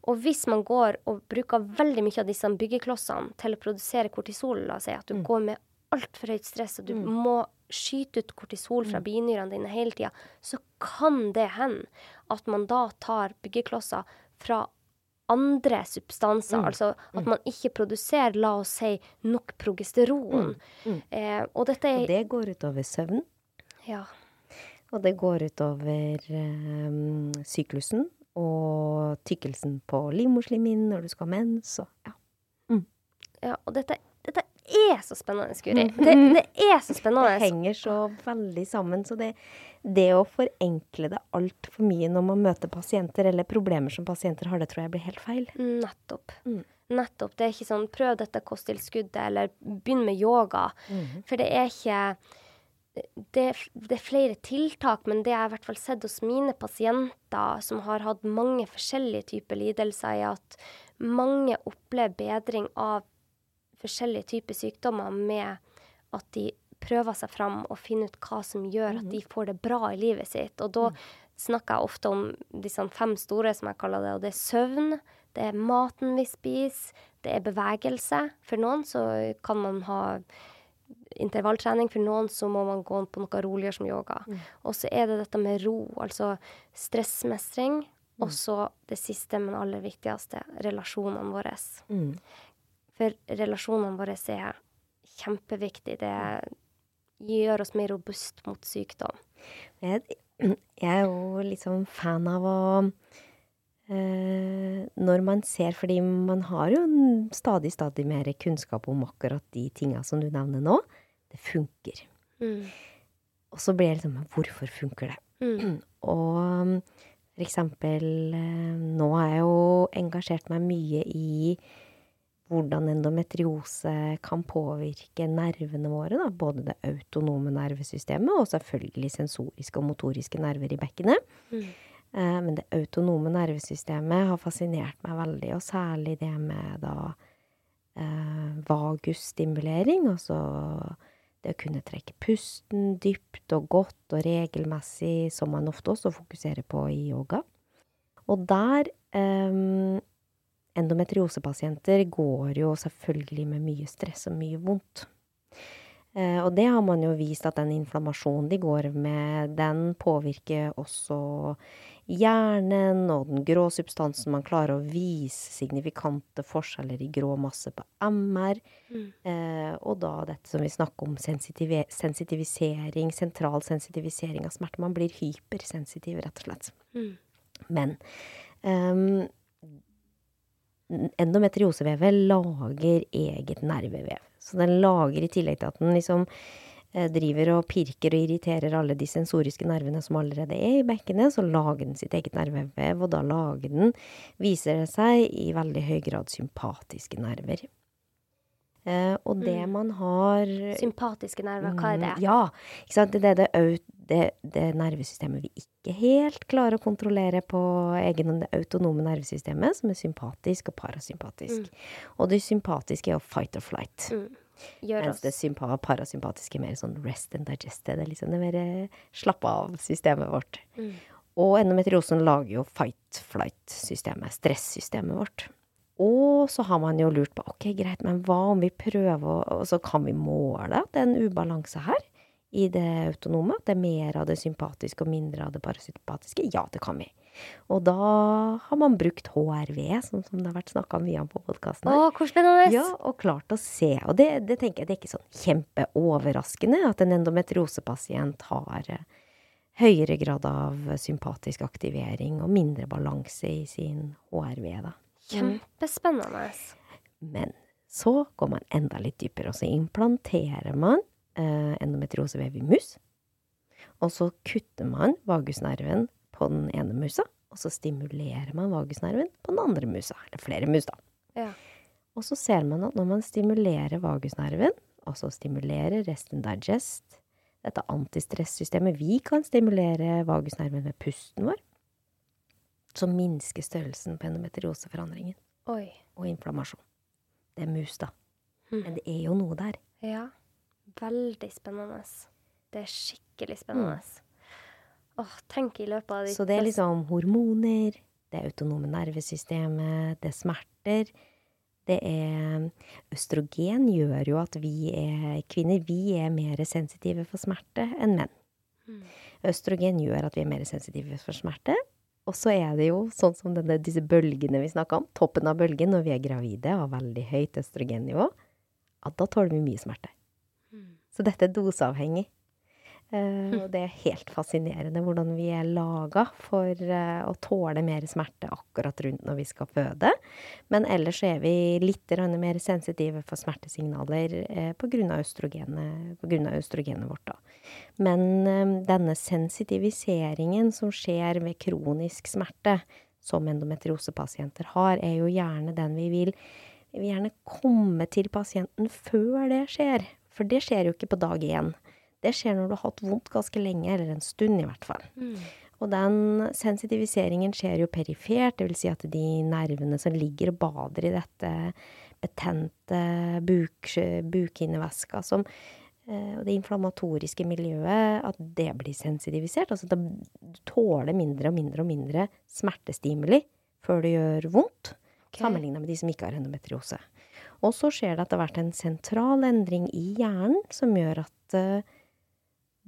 Og hvis man går og bruker veldig mye av disse byggeklossene til å produsere kortisol, la oss si at du går med altfor høyt stress, og du må skyte ut kortisol fra binyrene dine hele tida, så kan det hende at man da tar byggeklosser fra andre substanser. Altså at man ikke produserer, la oss si, nok progesteron. Eh, og dette er Og det går utover søvn, Ja. og det går utover um, syklusen og tykkelsen på livmorslimhinnen når du skal ha mens og ja. ja og dette, dette er så spennende, Guri. Det, det er så spennende. Det henger så veldig sammen. Så det, det å forenkle det altfor mye når man møter pasienter eller problemer som pasienter har, det tror jeg blir helt feil. Nettopp. Mm. Nettopp. Det er ikke sånn prøv dette kosttilskuddet, eller begynn med yoga. For det er ikke det, det er flere tiltak, men det jeg har i hvert fall sett hos mine pasienter som har hatt mange forskjellige typer lidelser, er at mange opplever bedring av forskjellige typer sykdommer med at de prøver seg fram og finner ut hva som gjør at de får det bra i livet sitt. Og da snakker jeg ofte om disse fem store, som jeg kaller det, og det er søvn, det er maten vi spiser, det er bevegelse. For noen så kan man ha intervalltrening, for noen så må man gå på noe roligere som yoga. Og så er det dette med ro, altså stressmestring. Og så det siste, men aller viktigste, relasjonene våre. Mm. For relasjonene våre er kjempeviktig. Det gjør oss mer robust mot sykdom. Jeg, jeg er jo sånn fan av å eh, når man ser Fordi man har jo stadig, stadig mer kunnskap om akkurat de tinga som du nevner nå. Det funker. Mm. Og så blir jeg liksom Hvorfor funker det? Mm. Og for eksempel eh, Nå har jeg jo engasjert meg mye i hvordan endometriose kan påvirke nervene våre. Da. Både det autonome nervesystemet og selvfølgelig sensoriske og motoriske nerver i bekkenet. Mm. Eh, men det autonome nervesystemet har fascinert meg veldig, og særlig det med da eh, vagusstimulering, altså det å kunne trekke pusten dypt og godt og regelmessig, som man ofte også fokuserer på i yoga. Og der um, Endometriosepasienter går jo selvfølgelig med mye stress og mye vondt. Eh, og det har man jo vist at den inflammasjonen de går med, den påvirker også hjernen og den grå substansen. Man klarer å vise signifikante forskjeller i grå masse på MR. Mm. Eh, og da dette som vi snakker om, sensitive sensitivisering, sentral sensitivisering av smerte. Man blir hypersensitiv, rett og slett. Mm. Men um, endometriosevevet lager eget nervevev. Så den lager, i tillegg til at den liksom driver og pirker og irriterer alle de sensoriske nervene som allerede er i bekkenet, så lager den sitt eget nervevev, og da lager den, viser det seg, i veldig høy grad sympatiske nerver. Eh, og det Mm. man har Sympatiske nerver, hva er det? Mm, Ja, ikke sant. Det er det, det, det nervesystemet vi ikke helt klarer å kontrollere på egen det autonome nervesystemet, som er sympatisk og parasympatisk. Og det sympatiske er jo fight or flight. Mm. Gjør Mens det sympa parasympatiske er mer sånn rest and digest. Det er liksom det mer eh, slappe av-systemet vårt. Mm. Og endometriosen lager jo fight-flight-systemet, stressystemet vårt. Og så har man jo lurt på ok, greit, men hva om vi prøver å Og så kan vi måle at det er en ubalanse her i det autonome? At det er mer av det sympatiske og mindre av det parasympatiske? Ja, det kan vi. Og da har man brukt HRV, sånn som det har vært snakka mye om på podkasten! Ja, og klart å se. Og det, det tenker jeg det er ikke sånn kjempeoverraskende at en endometriosepasient har eh, høyere grad av sympatisk aktivering og mindre balanse i sin HRV, da. Kjempespennende. Men så går man enda litt dypere, og så implanterer man endometriosevev i mus. Og så kutter man vagusnerven på den ene musa, og så stimulerer man vagusnerven på den andre musa. Eller flere mus, da. Ja. Og så ser man at når man stimulerer vagusnerven, altså stimulerer rest and digest, dette antistressystemet Vi kan stimulere vagusnerven med pusten vår. Så minsker størrelsen på endometrioseforandringen Oi. og inflammasjon. Det er mus, da. Mm. Men det er jo noe der. Ja. Veldig spennende. Det er skikkelig spennende. Åh, tenk i løpet av de Mm. Så det er liksom hormoner, det er autonome nervesystemet, det er smerter. Det er Østrogen gjør jo at vi er kvinner vi er mer sensitive for smerte enn menn. Mm. Østrogen gjør at vi er mer sensitive for smerte. Og så er det jo sånn som denne, disse bølgene vi snakka om, toppen av bølgen når vi er gravide og har veldig høyt østrogennivå, at da tåler vi mye smerte. Så dette er doseavhengig. Eh, og det er helt fascinerende hvordan vi er laga for eh, å tåle mer smerte akkurat rundt når vi skal føde. Men ellers er vi litt mer sensitive for smertesignaler eh, pga. Østrogenet, på grunn av østrogenet vårt. Da. Men denne sensitiviseringen som skjer ved kronisk smerte, som endometriosepasienter har, er jo gjerne den vi vil Vi vil gjerne komme til pasienten før det skjer. For det skjer jo ikke på dag én. Det skjer når du har hatt vondt ganske lenge, eller en stund i hvert fall. Mm. Og den sensitiviseringen skjer jo perifert, det vil si at de nervene som ligger og bader i dette betente buk, bukhinnevæska, som eh, og det inflammatoriske miljøet, at det blir sensitivisert. Altså at du tåler mindre og mindre og mindre smertestimuli før det gjør vondt, Okay. sammenligna med de som ikke har endometriose. Og så skjer det etter hvert en sentral endring i hjernen som gjør at eh,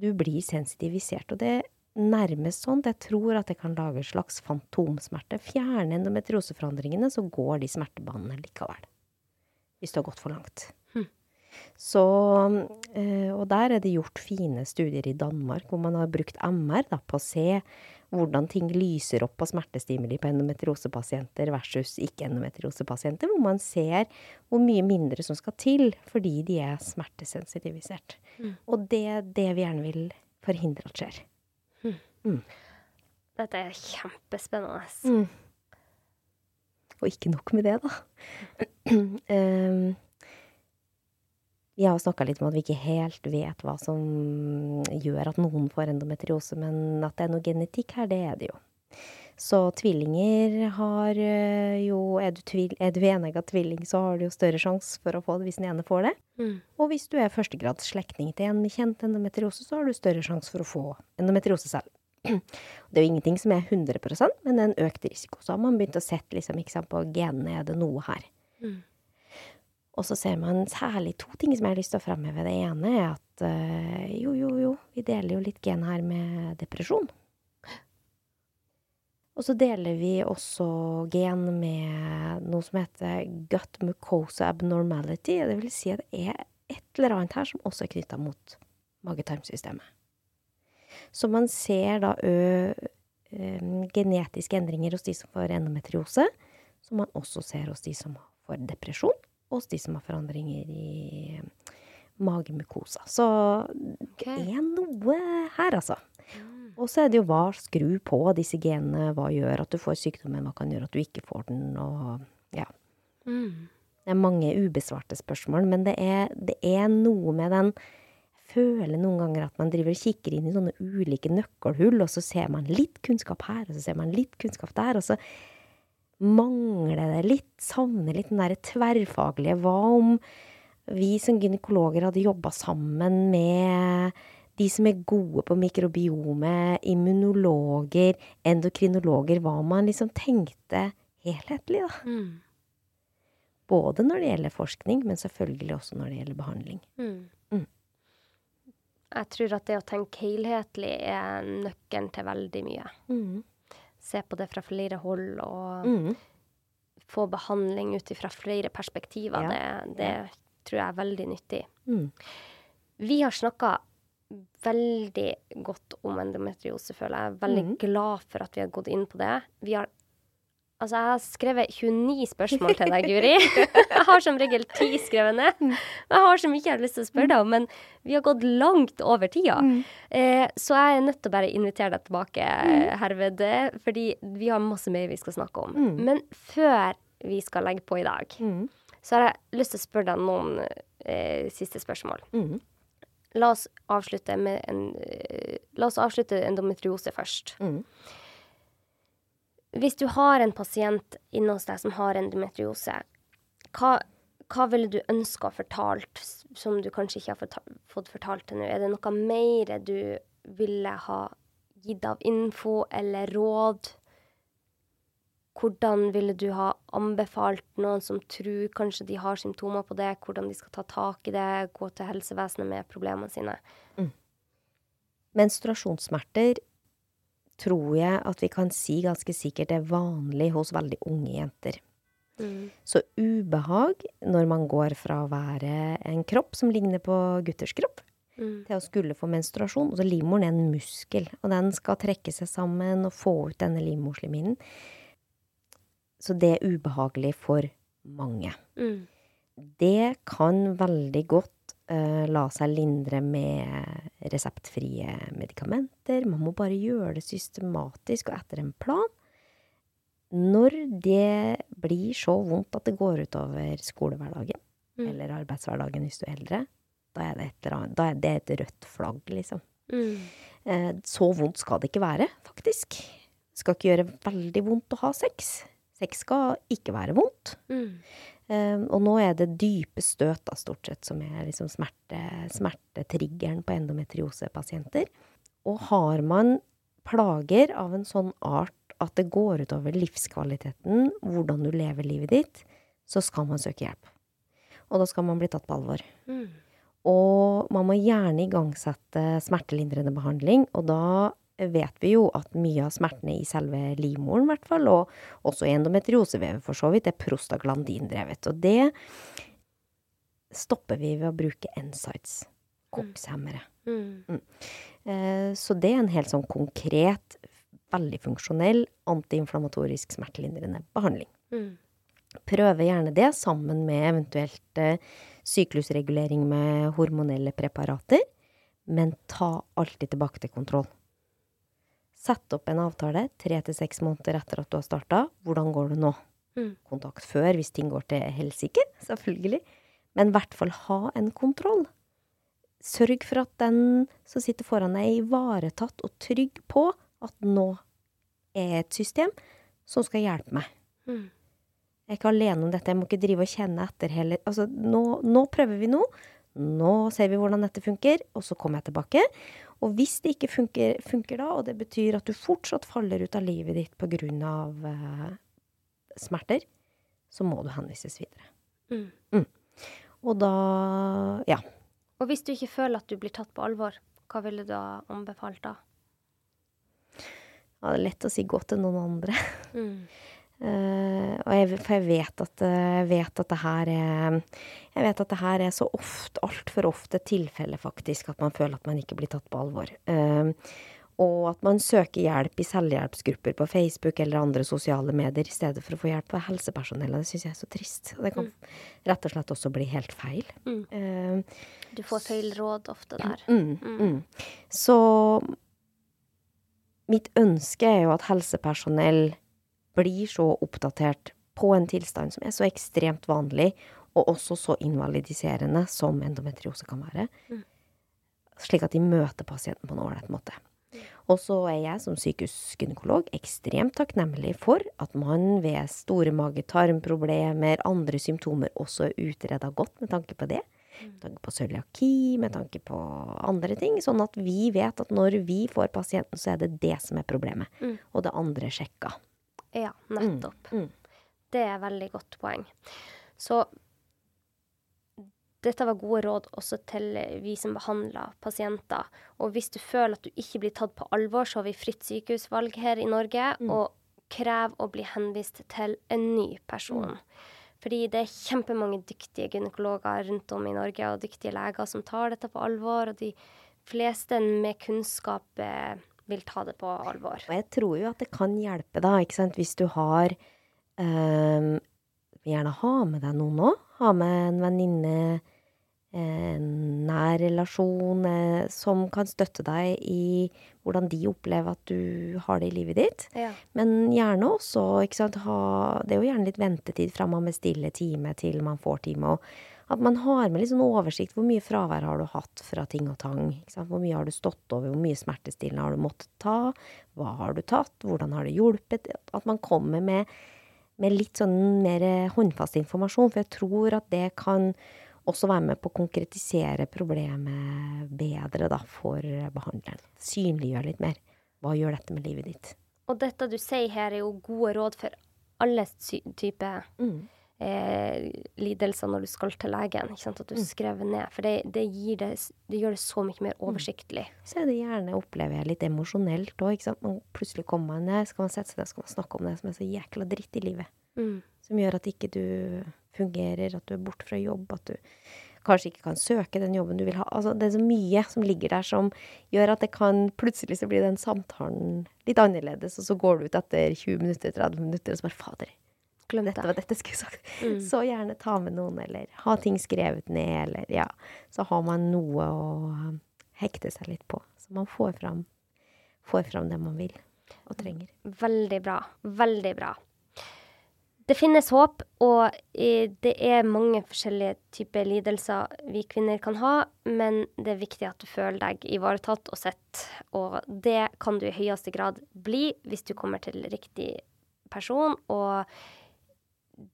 du blir sensitivisert. Og det er nærmest sånn at jeg tror at det kan lage en slags fantomsmerte. Fjerne endometrioseforandringene, så går de smertebanene likevel. Hvis du har gått for langt. Hm. Så, eh, og der er det gjort fine studier i Danmark, hvor man har brukt MR da, på å se hvordan ting lyser opp på smertestimuli på endometriosepasienter versus ikke-endometriosepasienter, hvor man ser hvor mye mindre som skal til fordi de er smertesensitivisert. Mm. Og det er det vi gjerne vil forhindre at skjer. Mm. Mm. Dette er kjempespennende. Mm. Og ikke nok med det, da. um, vi har snakka litt om at vi ikke helt vet hva som gjør at noen får endometriose, men at det er noe genetikk her, det er det jo. Så tvillinger har eh, jo Er du, tvil, er du enegga tvilling, så har du jo større sjanse for å få det hvis den ene får det. Mm. Og hvis du er førstegrads slektning til en med kjent endometriose, så har du større sjanse for å få endometriose selv. Det er jo ingenting som er 100% men det er en økt risiko. Så har man begynt å sette liksom, på genene, er det noe her. Mm. Og så ser man særlig to ting som jeg har lyst til å fremheve. Det ene er at uh, jo, jo, jo, vi deler jo litt gen her med depresjon. Og så deler vi også gen med noe som heter gut mucosa abnormality. Det vil si at det er et eller annet her som også er knytta mot mage-tarmsystemet. Så man ser da ø, ø, genetiske endringer hos de som får endometriose, som man også ser hos de som får depresjon hos de som har forandringer i magemukosa. Så okay. det er noe her, altså. Mm. Og så er det jo hva skru på disse genene, hva gjør at du får sykdommen, hva kan gjøre at du ikke får den, og ja. Mm. Det er mange ubesvarte spørsmål, men det er, det er noe med den føler noen ganger at man driver og kikker inn i sånne ulike nøkkelhull, og så ser man litt kunnskap her, og så ser man litt kunnskap der, og så mangler det litt, savner litt den derre tverrfaglige. Hva om vi som gynekologer hadde jobba sammen med de som er gode på mikrobiome, immunologer, endokrinologer, hva man liksom tenkte helhetlig, da. Mm. Både når det gjelder forskning, men selvfølgelig også når det gjelder behandling. Mm. Mm. Jeg tror at det å tenke helhetlig er nøkkelen til veldig mye. Mm se på det fra flere hold og mm. få behandling ut fra flere perspektiver. Ja. Det, det tror jeg er veldig nyttig. Mm. Vi har snakka veldig godt om endometriose, føler jeg. Veldig mm. glad for at vi har gått inn på det. Vi har Altså, jeg har skrevet 29 spørsmål til deg, Guri. Jeg har som regel ti skrevet ned. Mm. Jeg har så mye jeg har lyst til å spørre deg om, men vi har gått langt over tida. Mm. Eh, så jeg er nødt til å bare invitere deg tilbake mm. herved, fordi vi har masse mer vi skal snakke om. Men før vi skal legge på i dag, så har jeg lyst til å spørre deg noen eh, siste spørsmål. La oss avslutte med en uh, La oss avslutte endometriose først. Mm. Hvis du har en pasient inne hos deg som har endometriose, hva, hva ville du ønske å ha fortalt som du kanskje ikke har fortalt, fått fortalt til nå? Er det noe mer du ville ha gitt av info eller råd? Hvordan ville du ha anbefalt noen som tror kanskje de har symptomer på det, hvordan de skal ta tak i det, gå til helsevesenet med problemene sine? Mm. Menstruasjonssmerter tror jeg at vi kan si ganske sikkert er vanlig hos veldig unge jenter. Mm. Så ubehag når man går fra å være en kropp som ligner på gutters kropp, mm. til å skulle få menstruasjon. Og så livmoren er en muskel, og den skal trekke seg sammen og få ut denne livmorslimhinnen. Så det er ubehagelig for mange. Mm. Det kan veldig godt la seg lindre med reseptfrie medikamenter. Man må bare gjøre det systematisk og etter en plan. Når det blir så vondt at det går utover skolehverdagen, mm. eller arbeidshverdagen hvis du er eldre, da er det et, annet, da er det et rødt flagg, liksom. Mm. Uh, så vondt skal det ikke være, faktisk. Det skal ikke gjøre veldig vondt å ha sex. Sex skal ikke være vondt. Mm. Um, og nå er det dype støt, da, stort sett, som er liksom smerte, smertetriggeren på endometriosepasienter. Og har man plager av en sånn art at det går utover livskvaliteten, hvordan du lever livet ditt, så skal man søke hjelp. Og da skal man bli tatt på alvor. Mm. Og man må gjerne igangsette smertelindrende behandling, og da vet vi jo at mye av smertene i selve livmoren, i hvert fall, og også i endometriosevevet for så vidt, er prostaglandindrevet. Og det stopper vi ved å bruke NSIDES, kokshemmere. Mm. Mm. så det er en helt sånn konkret, veldig funksjonell antiinflamatorisk smertelindrende behandling. Mm. Prøve gjerne det sammen med eventuelt eh, syklusregulering med hormonelle preparater, men ta alltid tilbake til kontroll. Sett opp en avtale tre til seks måneder etter at du har starta. Hvordan går det nå? Mm. Kontakt før hvis ting går til helsike, selvfølgelig. Men i hvert fall ha en kontroll. Sørg for at den som sitter foran deg, er ivaretatt og trygg på at nå er et system som skal hjelpe meg. Mm. Jeg er ikke alene om dette, jeg må ikke drive og kjenne etter heller. Altså, nå, nå prøver vi noe. Nå ser vi hvordan dette funker, og så kommer jeg tilbake. Og hvis det ikke funker, funker da, og det betyr at du fortsatt faller ut av livet ditt pga. Uh, smerter, så må du henvises videre. Mm. Og da ja. Og hvis du ikke føler at du blir tatt på alvor, hva ville du ha anbefalt da? ja det er lett å si gå til noen andre. Mm. Eh, og jeg, for jeg vet at, eh, jeg vet at det her er Jeg vet at det her er så ofte, altfor ofte tilfelle, faktisk, at man føler at man ikke blir tatt på alvor. Eh, og at man søker hjelp i selvhjelpsgrupper på Facebook eller andre sosiale medier i stedet for å få hjelp av helsepersonell. Det syns jeg er så trist. Og det kan rett og slett også bli helt feil. Mm. Du får feil råd ofte der. Mm, mm. Så mitt ønske er jo at helsepersonell blir så oppdatert på en tilstand som er så ekstremt vanlig, og også så invalidiserende som endometriose kan være, Mm. slik at de møter pasienten på en ålreit måte. Og så er jeg som sykehusgynekolog ekstremt takknemlig for at man ved store mage-tarmproblemer, andre symptomer, også er utreda godt med tanke på det. Med tanke på cøliaki, med tanke på andre ting. Sånn at vi vet at når vi får pasienten, så er det det som er problemet. Mm. Og det andre sjekka. Ja, nettopp. Mm. Det er veldig godt poeng. Så dette var gode råd også til vi som behandler pasienter. Og hvis du føler at du ikke blir tatt på alvor, så har vi fritt sykehusvalg her i Norge. Og krev å bli henvist til en ny person. Fordi det er kjempemange dyktige gynekologer rundt om i Norge, og dyktige leger som tar dette på alvor. Og de fleste med kunnskap eh, vil ta det på alvor. Og jeg tror jo at det kan hjelpe, da, ikke sant, hvis du har ehm, Gjerne ha med deg noen òg. Ha med en venninne, en nær relasjon eh, som kan støtte deg i hvordan de opplever at du har det i livet ditt. Ja. Men gjerne også ikke sant, ha Det er jo gjerne litt ventetid fra man bestiller time til man får time. Og at man har med litt sånn oversikt. Hvor mye fravær har du hatt fra ting og tang? Hvor mye har du stått over? Hvor mye smertestillende har du måttet ta? Hva har du tatt? Hvordan har det hjulpet? At man kommer med, med litt sånn mer håndfast informasjon. For jeg tror at det kan også være med på å konkretisere problemet bedre da, for behandleren. Synliggjøre litt mer. Hva gjør dette med livet ditt? Og dette du sier her, er jo gode råd for alle typer typer eh, lidelser når du skal til legen. Ikke sant? At du skriver ned. For det, det, det, det gjør det så mye mer oversiktlig. Så er det gjerne, opplever jeg, litt emosjonelt òg. Plutselig kommer man ned, skal man sette seg ned, skal man snakke om det som er så jækla dritt i livet. Mm. Som gjør at ikke du fungerer, at du er borte fra jobb, at du kanskje ikke kan søke den jobben du vil ha. Altså, det er så mye som ligger der som gjør at det kan Plutselig så blir den samtalen litt annerledes, og så går du ut etter 20 minutter, 30 minutter, og så bare Fader, Glem dette det. var dette jeg skulle sagt. Mm. Så gjerne ta med noen, eller ha ting skrevet ned, eller ja. Så har man noe å um, hekte seg litt på. Så man får fram, får fram det man vil og trenger. Veldig bra. Veldig bra. Det finnes håp, og eh, det er mange forskjellige typer lidelser vi kvinner kan ha, men det er viktig at du føler deg ivaretatt og sett, og det kan du i høyeste grad bli hvis du kommer til riktig person, og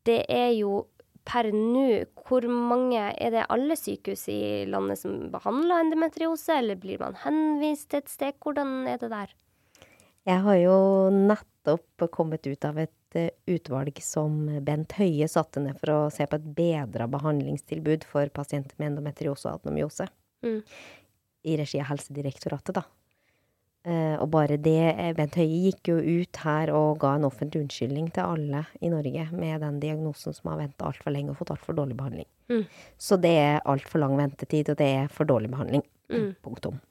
det er jo per nå Hvor mange Er det alle sykehus i landet som behandler endometriose, eller blir man henvist til et sted? Hvordan er det der? Jeg har jo nettopp kommet ut av et eh, utvalg som Bent Høie satte ned for å se på et bedra behandlingstilbud for pasienter med endometriose og adenomyose. Mm. I regi av Helsedirektoratet, da. Eh, og bare det eh, Bent Høie gikk jo ut her og ga en offentlig unnskyldning til alle i Norge med den diagnosen som har venta altfor lenge og fått altfor dårlig behandling. Mm. Så det er altfor lang ventetid, og det er for dårlig behandling. Mm. Punktum.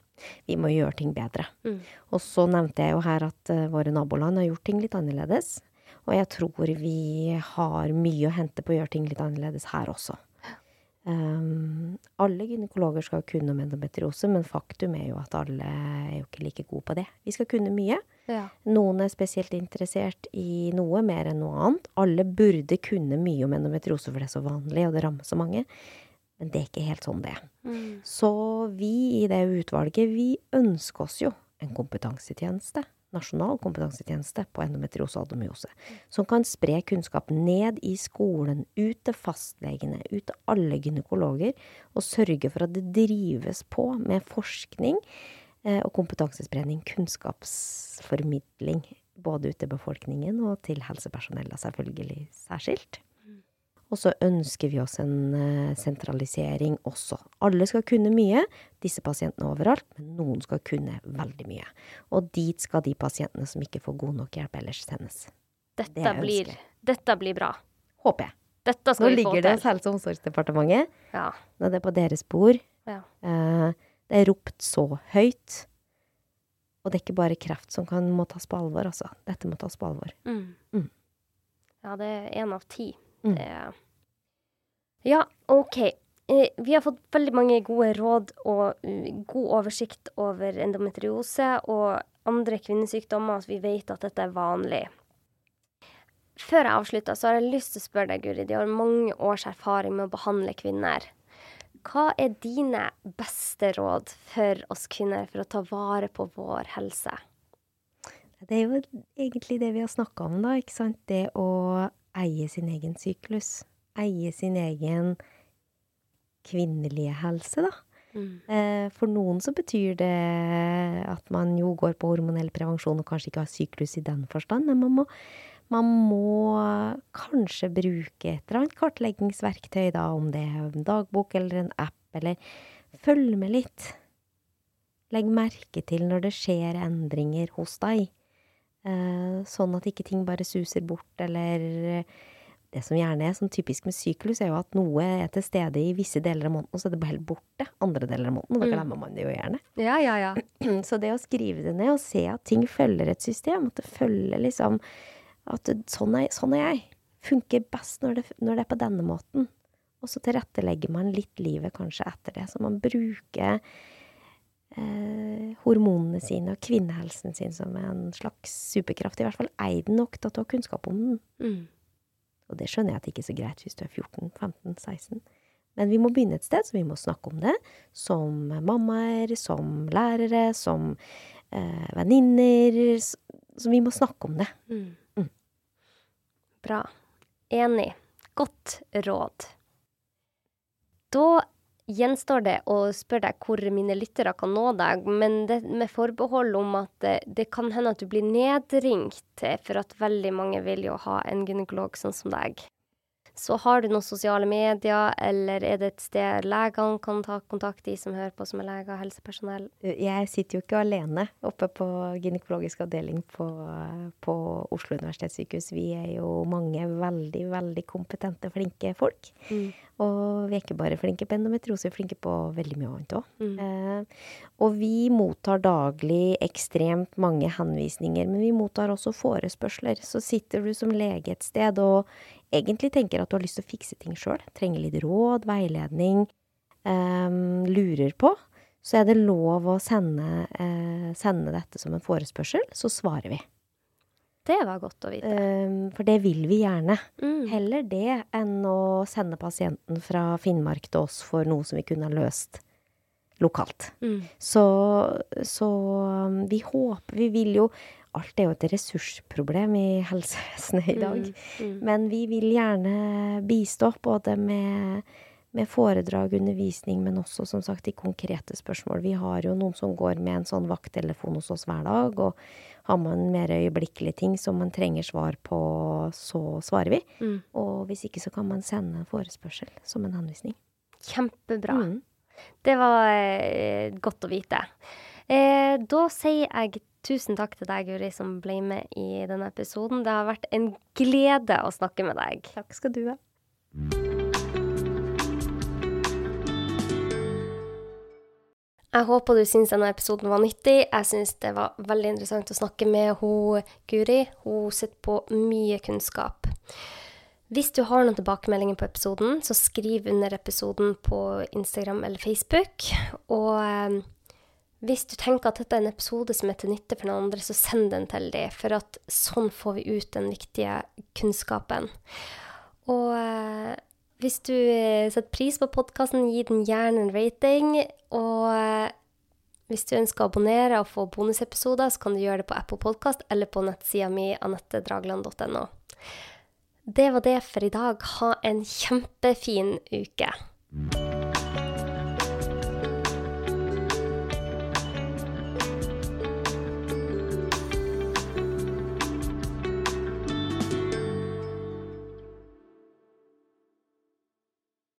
Vi må gjøre ting bedre. Mm. Og så nevnte jeg jo her at uh, våre naboland har gjort ting litt annerledes. Og jeg tror vi har mye å hente på å gjøre ting litt annerledes her også. Um, alle gynekologer skal kunne om endometriose, men faktum er jo at alle er jo ikke like gode på det. Vi skal kunne mye. Ja. Noen er spesielt interessert i noe mer enn noe annet. Alle burde kunne mye om endometriose, for det er så vanlig, og det rammer så mange. Men det er ikke helt sånn det er. Mm. Så vi i det utvalget, vi ønsker oss jo en kompetansetjeneste. Nasjonal kompetansetjeneste på endometriose og adomyose. Som kan spre kunnskap ned i skolen, ut til fastlegene, ut til alle gynekologer. Og sørge for at det drives på med forskning eh, og kompetansespredning. Kunnskapsformidling. Både ut til befolkningen og til helsepersonellet, selvfølgelig særskilt. Og så ønsker vi oss en eh, sentralisering også. Alle skal kunne mye, disse pasientene overalt, men noen skal kunne veldig mye. Og dit skal de pasientene som ikke får god nok hjelp ellers, sendes. Dette, det blir, dette blir bra. Håper jeg. Dette Nå vi få ligger det hos Helse- og omsorgsdepartementet. Ja. Nå er det på deres bord. Ja. Eh, det er ropt så høyt. Og det er ikke bare kreft som kan, må tas på alvor, altså. Dette må tas på alvor. Mm. Mm. Ja, det er én av ti. Mm. Det Ja, OK. Eh, Vi har fått veldig mange gode råd og uh, god oversikt over endometriose og andre kvinnesykdommer, så vi vet at dette er vanlig. Før jeg avslutter, så har jeg lyst til å spørre deg, Guri. De har mange års erfaring med å behandle kvinner. Hva er dine beste råd for oss kvinner for å ta vare på vår helse? Det er jo egentlig det vi har snakka om, da. ikke sant? Det å eie sin egen syklus. Eie sin egen kvinnelige helse, da. Mm. For noen så betyr det at man jo går på hormonell prevensjon og kanskje ikke har syklus i den forstand, men man må, man må kanskje bruke et eller annet kartleggingsverktøy, da, om det er en dagbok eller en app, eller følg med litt. Legg merke til når det skjer endringer hos deg. Eh, sånn at ikke ting bare suser bort, eller Det som gjerne er sånn typisk med syklus, er jo at noe er til stede i visse deler av måneden, og så er det bare helt borte andre deler av måneden, og da Mm. glemmer man det jo gjerne. Ja, ja, ja. Så det å skrive det ned og se at ting følger et system, at det følger liksom At sånn, er, sånn er jeg. Funker best når det, når det er på denne måten. Og så tilrettelegger man litt livet kanskje etter det. Så man bruker eh, hormonene sine og kvinnehelsen sin som en slags superkraft. I hvert fall eid nok til du har kunnskap om den. Mm. Og det skjønner jeg at det ikke er så greit hvis du er 14, 15, 16. Men vi må begynne et sted, så vi må snakke om det. Som mammaer, som lærere, som eh, venninner. Så, Så vi må snakke om det. Mm. Mm. Bra. Enig. Godt råd. Da gjenstår det å spørre deg hvor mine lyttere kan nå deg, men det med forbehold om at det, det kan hende at du blir nedringt, eh, for at veldig mange vil jo ha en gynekolog sånn som deg. Så har du noen sosiale medier, eller er det et sted legene kan ta kontakt, de som hører på som er leger og helsepersonell? Jeg sitter jo ikke alene oppe på gynekologisk avdeling på, på Oslo universitetssykehus. Vi er jo mange veldig, veldig kompetente, flinke folk. Mm. Og vi er ikke bare flinke på endometriose, vi er flinke på veldig mye annet òg. Mm. Eh, og vi mottar daglig ekstremt mange henvisninger, men vi mottar også forespørsler. Så sitter du som lege et sted og egentlig tenker at du har lyst til å fikse ting sjøl, trenger litt råd, veiledning, eh, lurer på, så er det lov å sende, eh, sende dette som en forespørsel, så svarer vi. Det var godt å vite. Eh, for det vil vi gjerne. Mm. Heller det enn å sende pasienten fra Finnmark til oss for noe som vi kunne ha løst lokalt. Mm. Så, så um, vi håper Vi vil jo Alt er jo et ressursproblem i helsevesenet i dag. Mm. Mm. Men vi vil gjerne bistå både med, med foredrag, undervisning, men også som sagt de konkrete spørsmål. Vi har jo noen som går med en sånn vakttelefon hos oss hver dag, og har man mer øyeblikkelige ting som man trenger svar på, så svarer vi. Mm. Og hvis ikke, så kan man sende en forespørsel som en henvisning. Kjempebra. Mm. Det var eh, godt å vite. Eh, da sier jeg tusen takk til deg, Guri, som ble med i denne episoden. Det har vært en glede å snakke med deg. Takk skal du ha. Jeg håper du syns denne episoden var nyttig. Jeg syns det var veldig interessant å snakke med hun Guri. Hun sitter på mye kunnskap. Hvis du har noen tilbakemeldinger på episoden, så skriv under episoden på Instagram eller Facebook. Og eh, hvis du tenker at dette er en episode som er til nytte for noen andre, så send den til dem, for at sånn får vi ut den viktige kunnskapen. Og eh, hvis du eh, setter pris på podkasten, gi den gjerne en rating. Og eh, hvis du ønsker å abonnere og få bonusepisoder, så kan du gjøre det på Apple Podkast eller på nettsida mi anettedragland.no. Det var det for i dag. Ha en kjempefin uke.